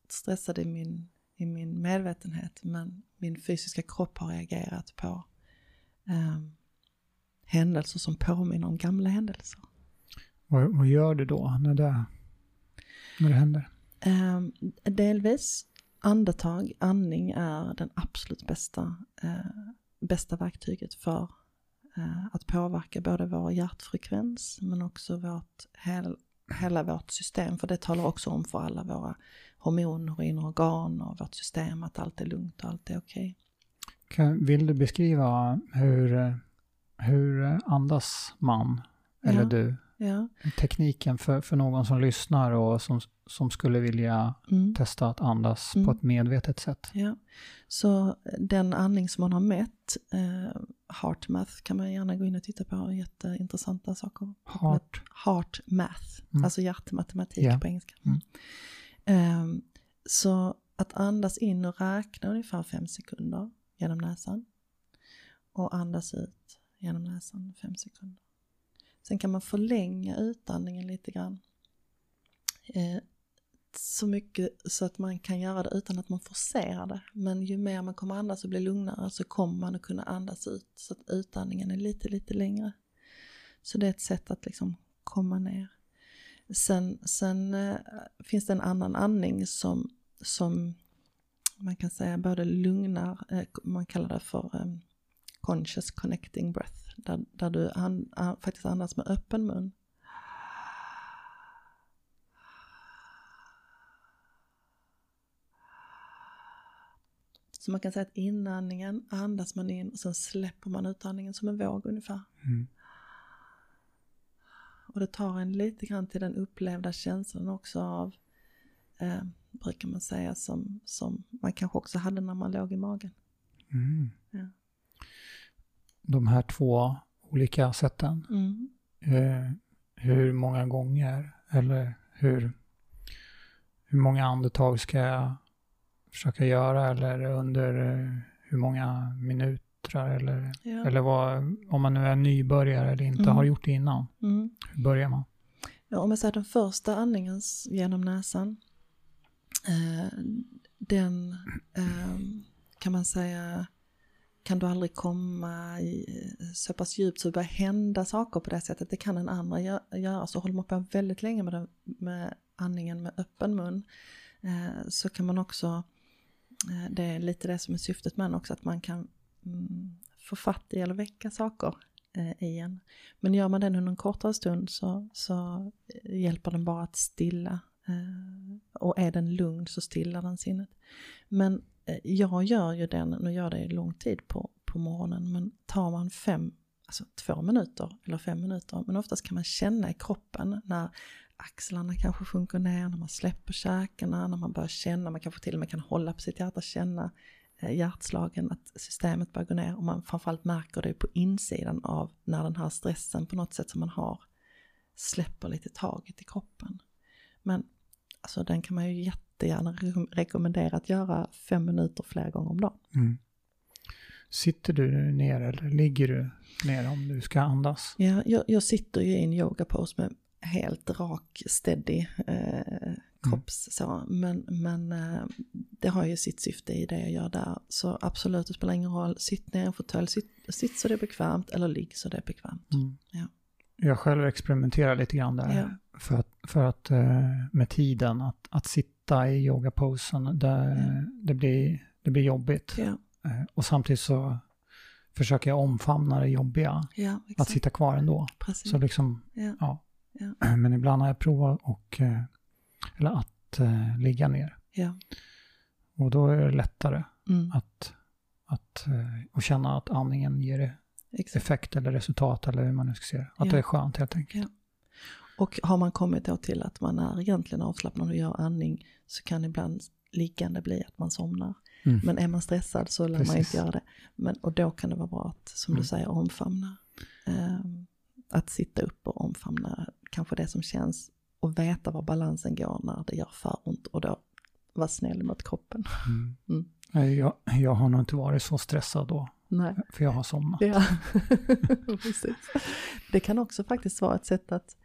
stressad i min, i min medvetenhet men min fysiska kropp har reagerat på eh, händelser som påminner om gamla händelser. Vad, vad gör du då när det, när det händer? Eh, delvis andetag, andning är den absolut bästa, eh, bästa verktyget för att påverka både vår hjärtfrekvens men också vårt, hel, hela vårt system. För det talar också om för alla våra hormoner och inre organ och vårt system att allt är lugnt och allt är okej. Okay. Vill du beskriva hur, hur andas man, eller ja, du? Ja. Tekniken för, för någon som lyssnar och som, som skulle vilja mm. testa att andas mm. på ett medvetet sätt. Ja. Så den andning som man har mätt, eh, HeartMath kan man gärna gå in och titta på, jätteintressanta saker. Heart? HeartMath, mm. alltså hjärtmatematik yeah. på engelska. Eh, så att andas in och räkna ungefär fem sekunder genom näsan. Och andas ut genom näsan fem sekunder. Sen kan man förlänga utandningen lite grann. Eh, så mycket så att man kan göra det utan att man forcerar det. Men ju mer man kommer andas och blir lugnare så kommer man att kunna andas ut så att utandningen är lite, lite längre. Så det är ett sätt att liksom komma ner. Sen, sen eh, finns det en annan andning som, som man kan säga både lugnar, eh, man kallar det för eh, conscious connecting breath, där, där du an, an, faktiskt andas med öppen mun. Så man kan säga att inandningen andas man in och sen släpper man utandningen som en våg ungefär. Mm. Och det tar en lite grann till den upplevda känslan också av eh, brukar man säga, som, som man kanske också hade när man låg i magen. Mm. Ja. De här två olika sätten, mm. eh, hur många gånger eller hur, hur många andetag ska jag försöka göra eller under eh, hur många minuter eller, ja. eller vad, om man nu är nybörjare eller inte Mm. har gjort det innan. Mm. Hur börjar man? Ja, om jag säger den första andningen genom näsan, eh, den eh, kan man säga kan du aldrig komma i, eh, så pass djupt så det börjar hända saker på det sättet. Det kan en andra göra. Så håller man på väldigt länge med, den, med andningen med öppen mun eh, så kan man också, eh, det är lite det som är syftet med den också, att man kan mm, få fatt i eller väcka saker eh, i en. Men gör man den under en kortare stund så, så eh, hjälper den bara att stilla. Eh, och är den lugn så stillar den sinnet. Men Eh, jag gör ju den, nu gör det lång tid på, på morgonen, men tar man fem, alltså två minuter eller fem minuter, men oftast kan man känna i kroppen när axlarna kanske sjunker ner, när man släpper käkarna, när man börjar känna, man kanske till och med kan hålla på sitt hjärta, känna eh, hjärtslagen, att systemet börjar gå ner och man framförallt märker det på insidan av när den här stressen på något sätt som man har släpper lite taget i kroppen. Men alltså den kan man ju jättegärna re- rekommendera att göra fem minuter flera gånger om dagen. Mm. Sitter du ner eller ligger du ner om du ska andas? Ja, jag, jag sitter ju i en yoga pose med helt rak, steady eh, kropps så, men, men eh, det har ju sitt syfte i det jag gör där. Så absolut, det spelar ingen roll, sitt ner i en fåtölj, sitt, sitt så det är bekvämt eller ligg så det är bekvämt. Mm. Ja. Jag själv experimenterar lite grann där. Ja. För att, för att eh, med tiden, att, att sitta i yogaposen, där, Ja. det, blir, det blir jobbigt. Eh, Och samtidigt så försöker jag omfamna det jobbiga. Ja, Att sitta kvar ändå. Precis. Så liksom, Ja. ja. Men ibland har jag provat och, eh, eller att eh, ligga ner. Och då är det lättare Mm. att, att och känna att andningen ger Exakt. effekt eller resultat eller hur man nu ska se det. Att det är skönt helt enkelt. Och har man kommit då till att man är egentligen avslappnad och gör andning så kan ibland liggande bli att man somnar. Mm. Men är man stressad så lär man Precis. inte göra det. Men, och då kan det vara bra att, som Mm. du säger, omfamna. Ehm, att sitta upp och omfamna kanske det som känns och veta var balansen går när det gör för ont och då vara snäll mot kroppen. Mm. Mm. Nej, Jag, jag har nog inte varit så stressad då, Nej. för jag har somnat. Ja, precis. Det kan också faktiskt vara ett sätt att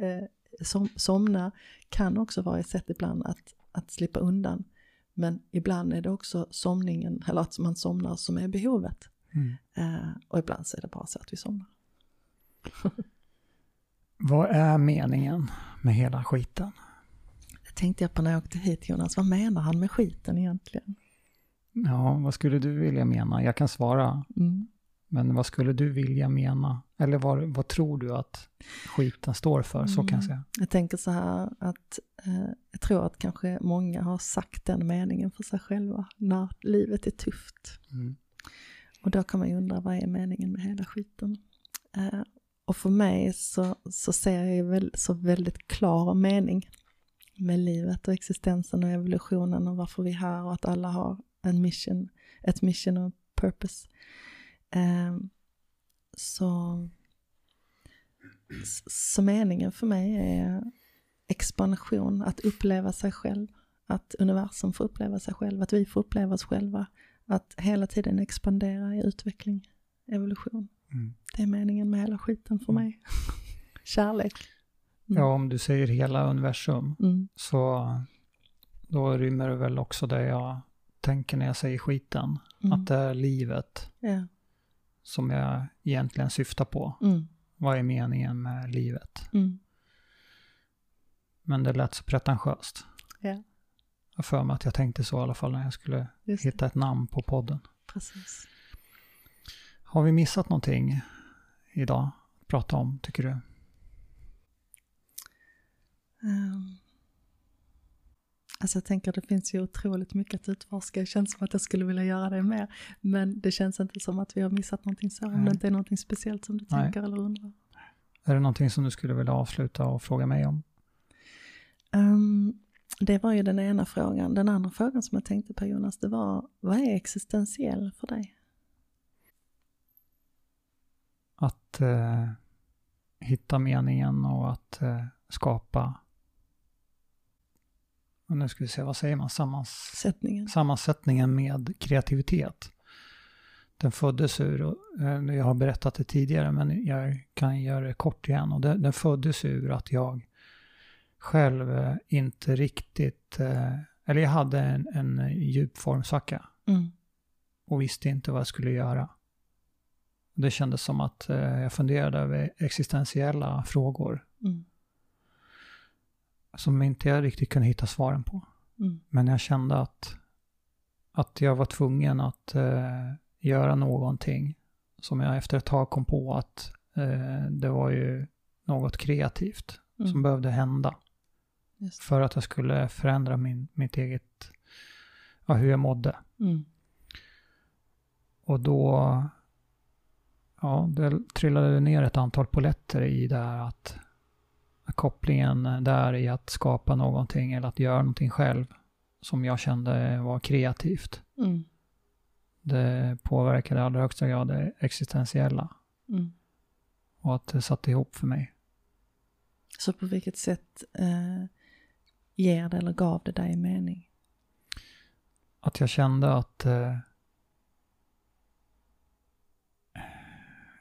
eh, som, somna kan också vara ett sätt ibland att, att slippa undan. Men ibland är det också somningen, eller att man somnar som är behovet. Mm. Eh, och ibland så är det bara så att vi somnar. Vad är meningen med hela skiten? Det tänkte jag på när jag åkte hit Jonas, vad menar han med skiten egentligen? Ja, vad skulle du vilja mena? Jag kan svara, Mm. Men vad skulle du vilja mena? Eller vad, vad tror du att skiten står för? Så kan jag Mm. säga. Jag tänker så här att eh, jag tror att kanske många har sagt den meningen för sig själva när livet är tufft. Mm. Och då kan man ju undra vad är meningen med hela skiten? Eh, och för mig så, så ser jag väl, så väldigt klar mening med livet och existensen och evolutionen och varför vi är här och att alla har en mission, ett mission och purpose. Eh, så, så meningen för mig är expansion, att uppleva sig själv, att universum får uppleva sig själv, att vi får uppleva oss själva, att hela tiden expandera i utveckling, evolution. Mm. Det är meningen med hela skiten för mig. Kärlek. Mm. Ja, om du säger hela universum, Mm. så då rymmer det väl också det jag tänker när jag säger skiten. Mm. Att det är livet Ja. Som jag egentligen syftar på. Mm. Vad är meningen med livet? Mm. Men det lät så pretentiöst. Ja, Jag för mig att jag tänkte så i alla fall när jag skulle hitta ett namn på podden. Precis. Har vi missat någonting idag att prata om, tycker du? Um, alltså jag tänker det finns ju otroligt mycket att utforska. Det känns som att jag skulle vilja göra det mer. Men det känns inte som att vi har missat någonting så. Om Nej. det inte är någonting speciellt som du Nej. tänker eller undrar. Är det någonting som du skulle vilja avsluta och fråga mig om? Ehm, det var ju den ena frågan. Den andra frågan som jag tänkte på Jonas, det var vad är existentiell för dig? Att eh, hitta meningen och att eh, skapa, och nu ska vi se, vad säger man, Sammans, Sättningen. sammansättningen med kreativitet. Den föddes ur, och, eh, jag har berättat det tidigare men jag kan göra det kort igen. Och den, den föddes ur att jag själv eh, inte riktigt, eh, eller jag hade en, en djup formsvacka Mm. och visste inte vad jag skulle göra. Det kändes som att jag funderade över existentiella frågor Mm. Som inte jag riktigt kunde hitta svaren på. Mm. Men jag kände att, att jag var tvungen att eh, göra någonting som jag efter ett tag kom på att eh, det var ju något kreativt som Mm. behövde hända Just. för att jag skulle förändra min, mitt eget, ja, hur jag mådde. Mm. Och då, ja, det trillade ner ett antal poletter i det här att kopplingen där i att skapa någonting eller att göra någonting själv som jag kände var kreativt. Mm. Det påverkade i allra högsta grad det existentiella Mm. och att det satte ihop för mig. Så på vilket sätt eh, ger det eller gav det dig mening? Att jag kände att eh,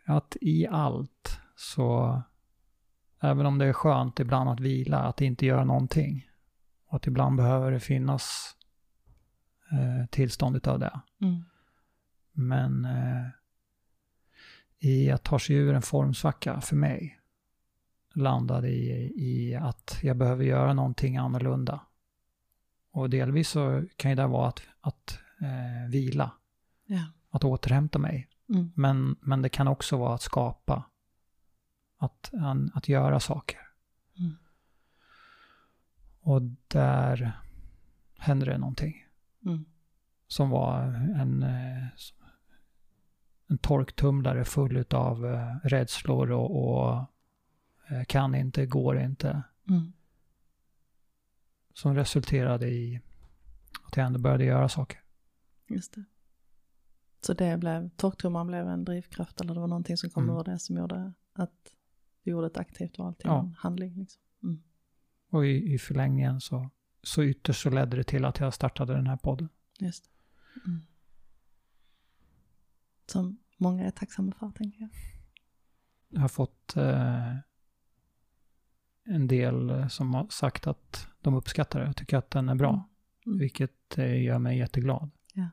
att i allt så även om det är skönt ibland att vila, att inte göra någonting och att ibland behöver det finnas eh, tillstånd av det. Mm. Men eh, i att ta sig ur en formsvacka för mig landade i, i att jag behöver göra någonting annorlunda. Och delvis så kan ju det vara att, att eh, vila, Ja. att återhämta mig. Mm. Men, men det kan också vara att skapa. Att, att göra saker. Mm. Och där hände det någonting. Mm. Som var en, eh, en torktumlare full av rädslor och, och eh, kan inte, går inte. Mm. Som resulterade i att jag ändå började göra saker. Just det. Så det blev, torktumlaren blev en drivkraft eller det var någonting som kom Mm. ur det som gjorde att du gjorde ett aktivt val till Ja. en handling. Liksom. Mm. Och i, i förlängningen så, så ytterst så ledde det till att jag startade den här podden. Just. Mm. Som många är tacksamma för, tänker jag. Jag har fått eh, en del som har sagt att de uppskattar det och tycker att den är bra. Mm. Vilket eh, gör mig jätteglad. Ja.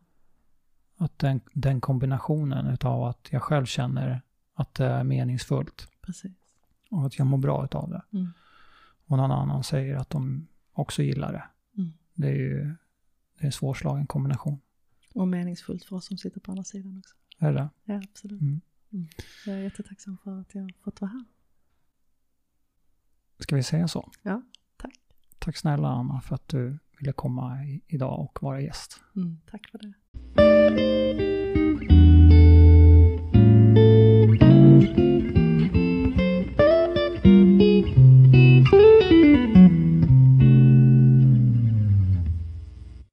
Att den, den kombinationen utav att jag själv känner att det är meningsfullt Precis. Och att jag mår bra utav det. Mm. Och någon annan säger att de också gillar det. Mm. Det är ju det är en svårslagen kombination. Och meningsfullt för oss som sitter på andra sidan också. Är det Ja, absolut. Mm. Mm. Jag är jättetacksam för att jag har fått vara här. Ska vi säga så? Ja, tack. Tack snälla Anna för att du ville komma idag och vara gäst. Mm, tack för det.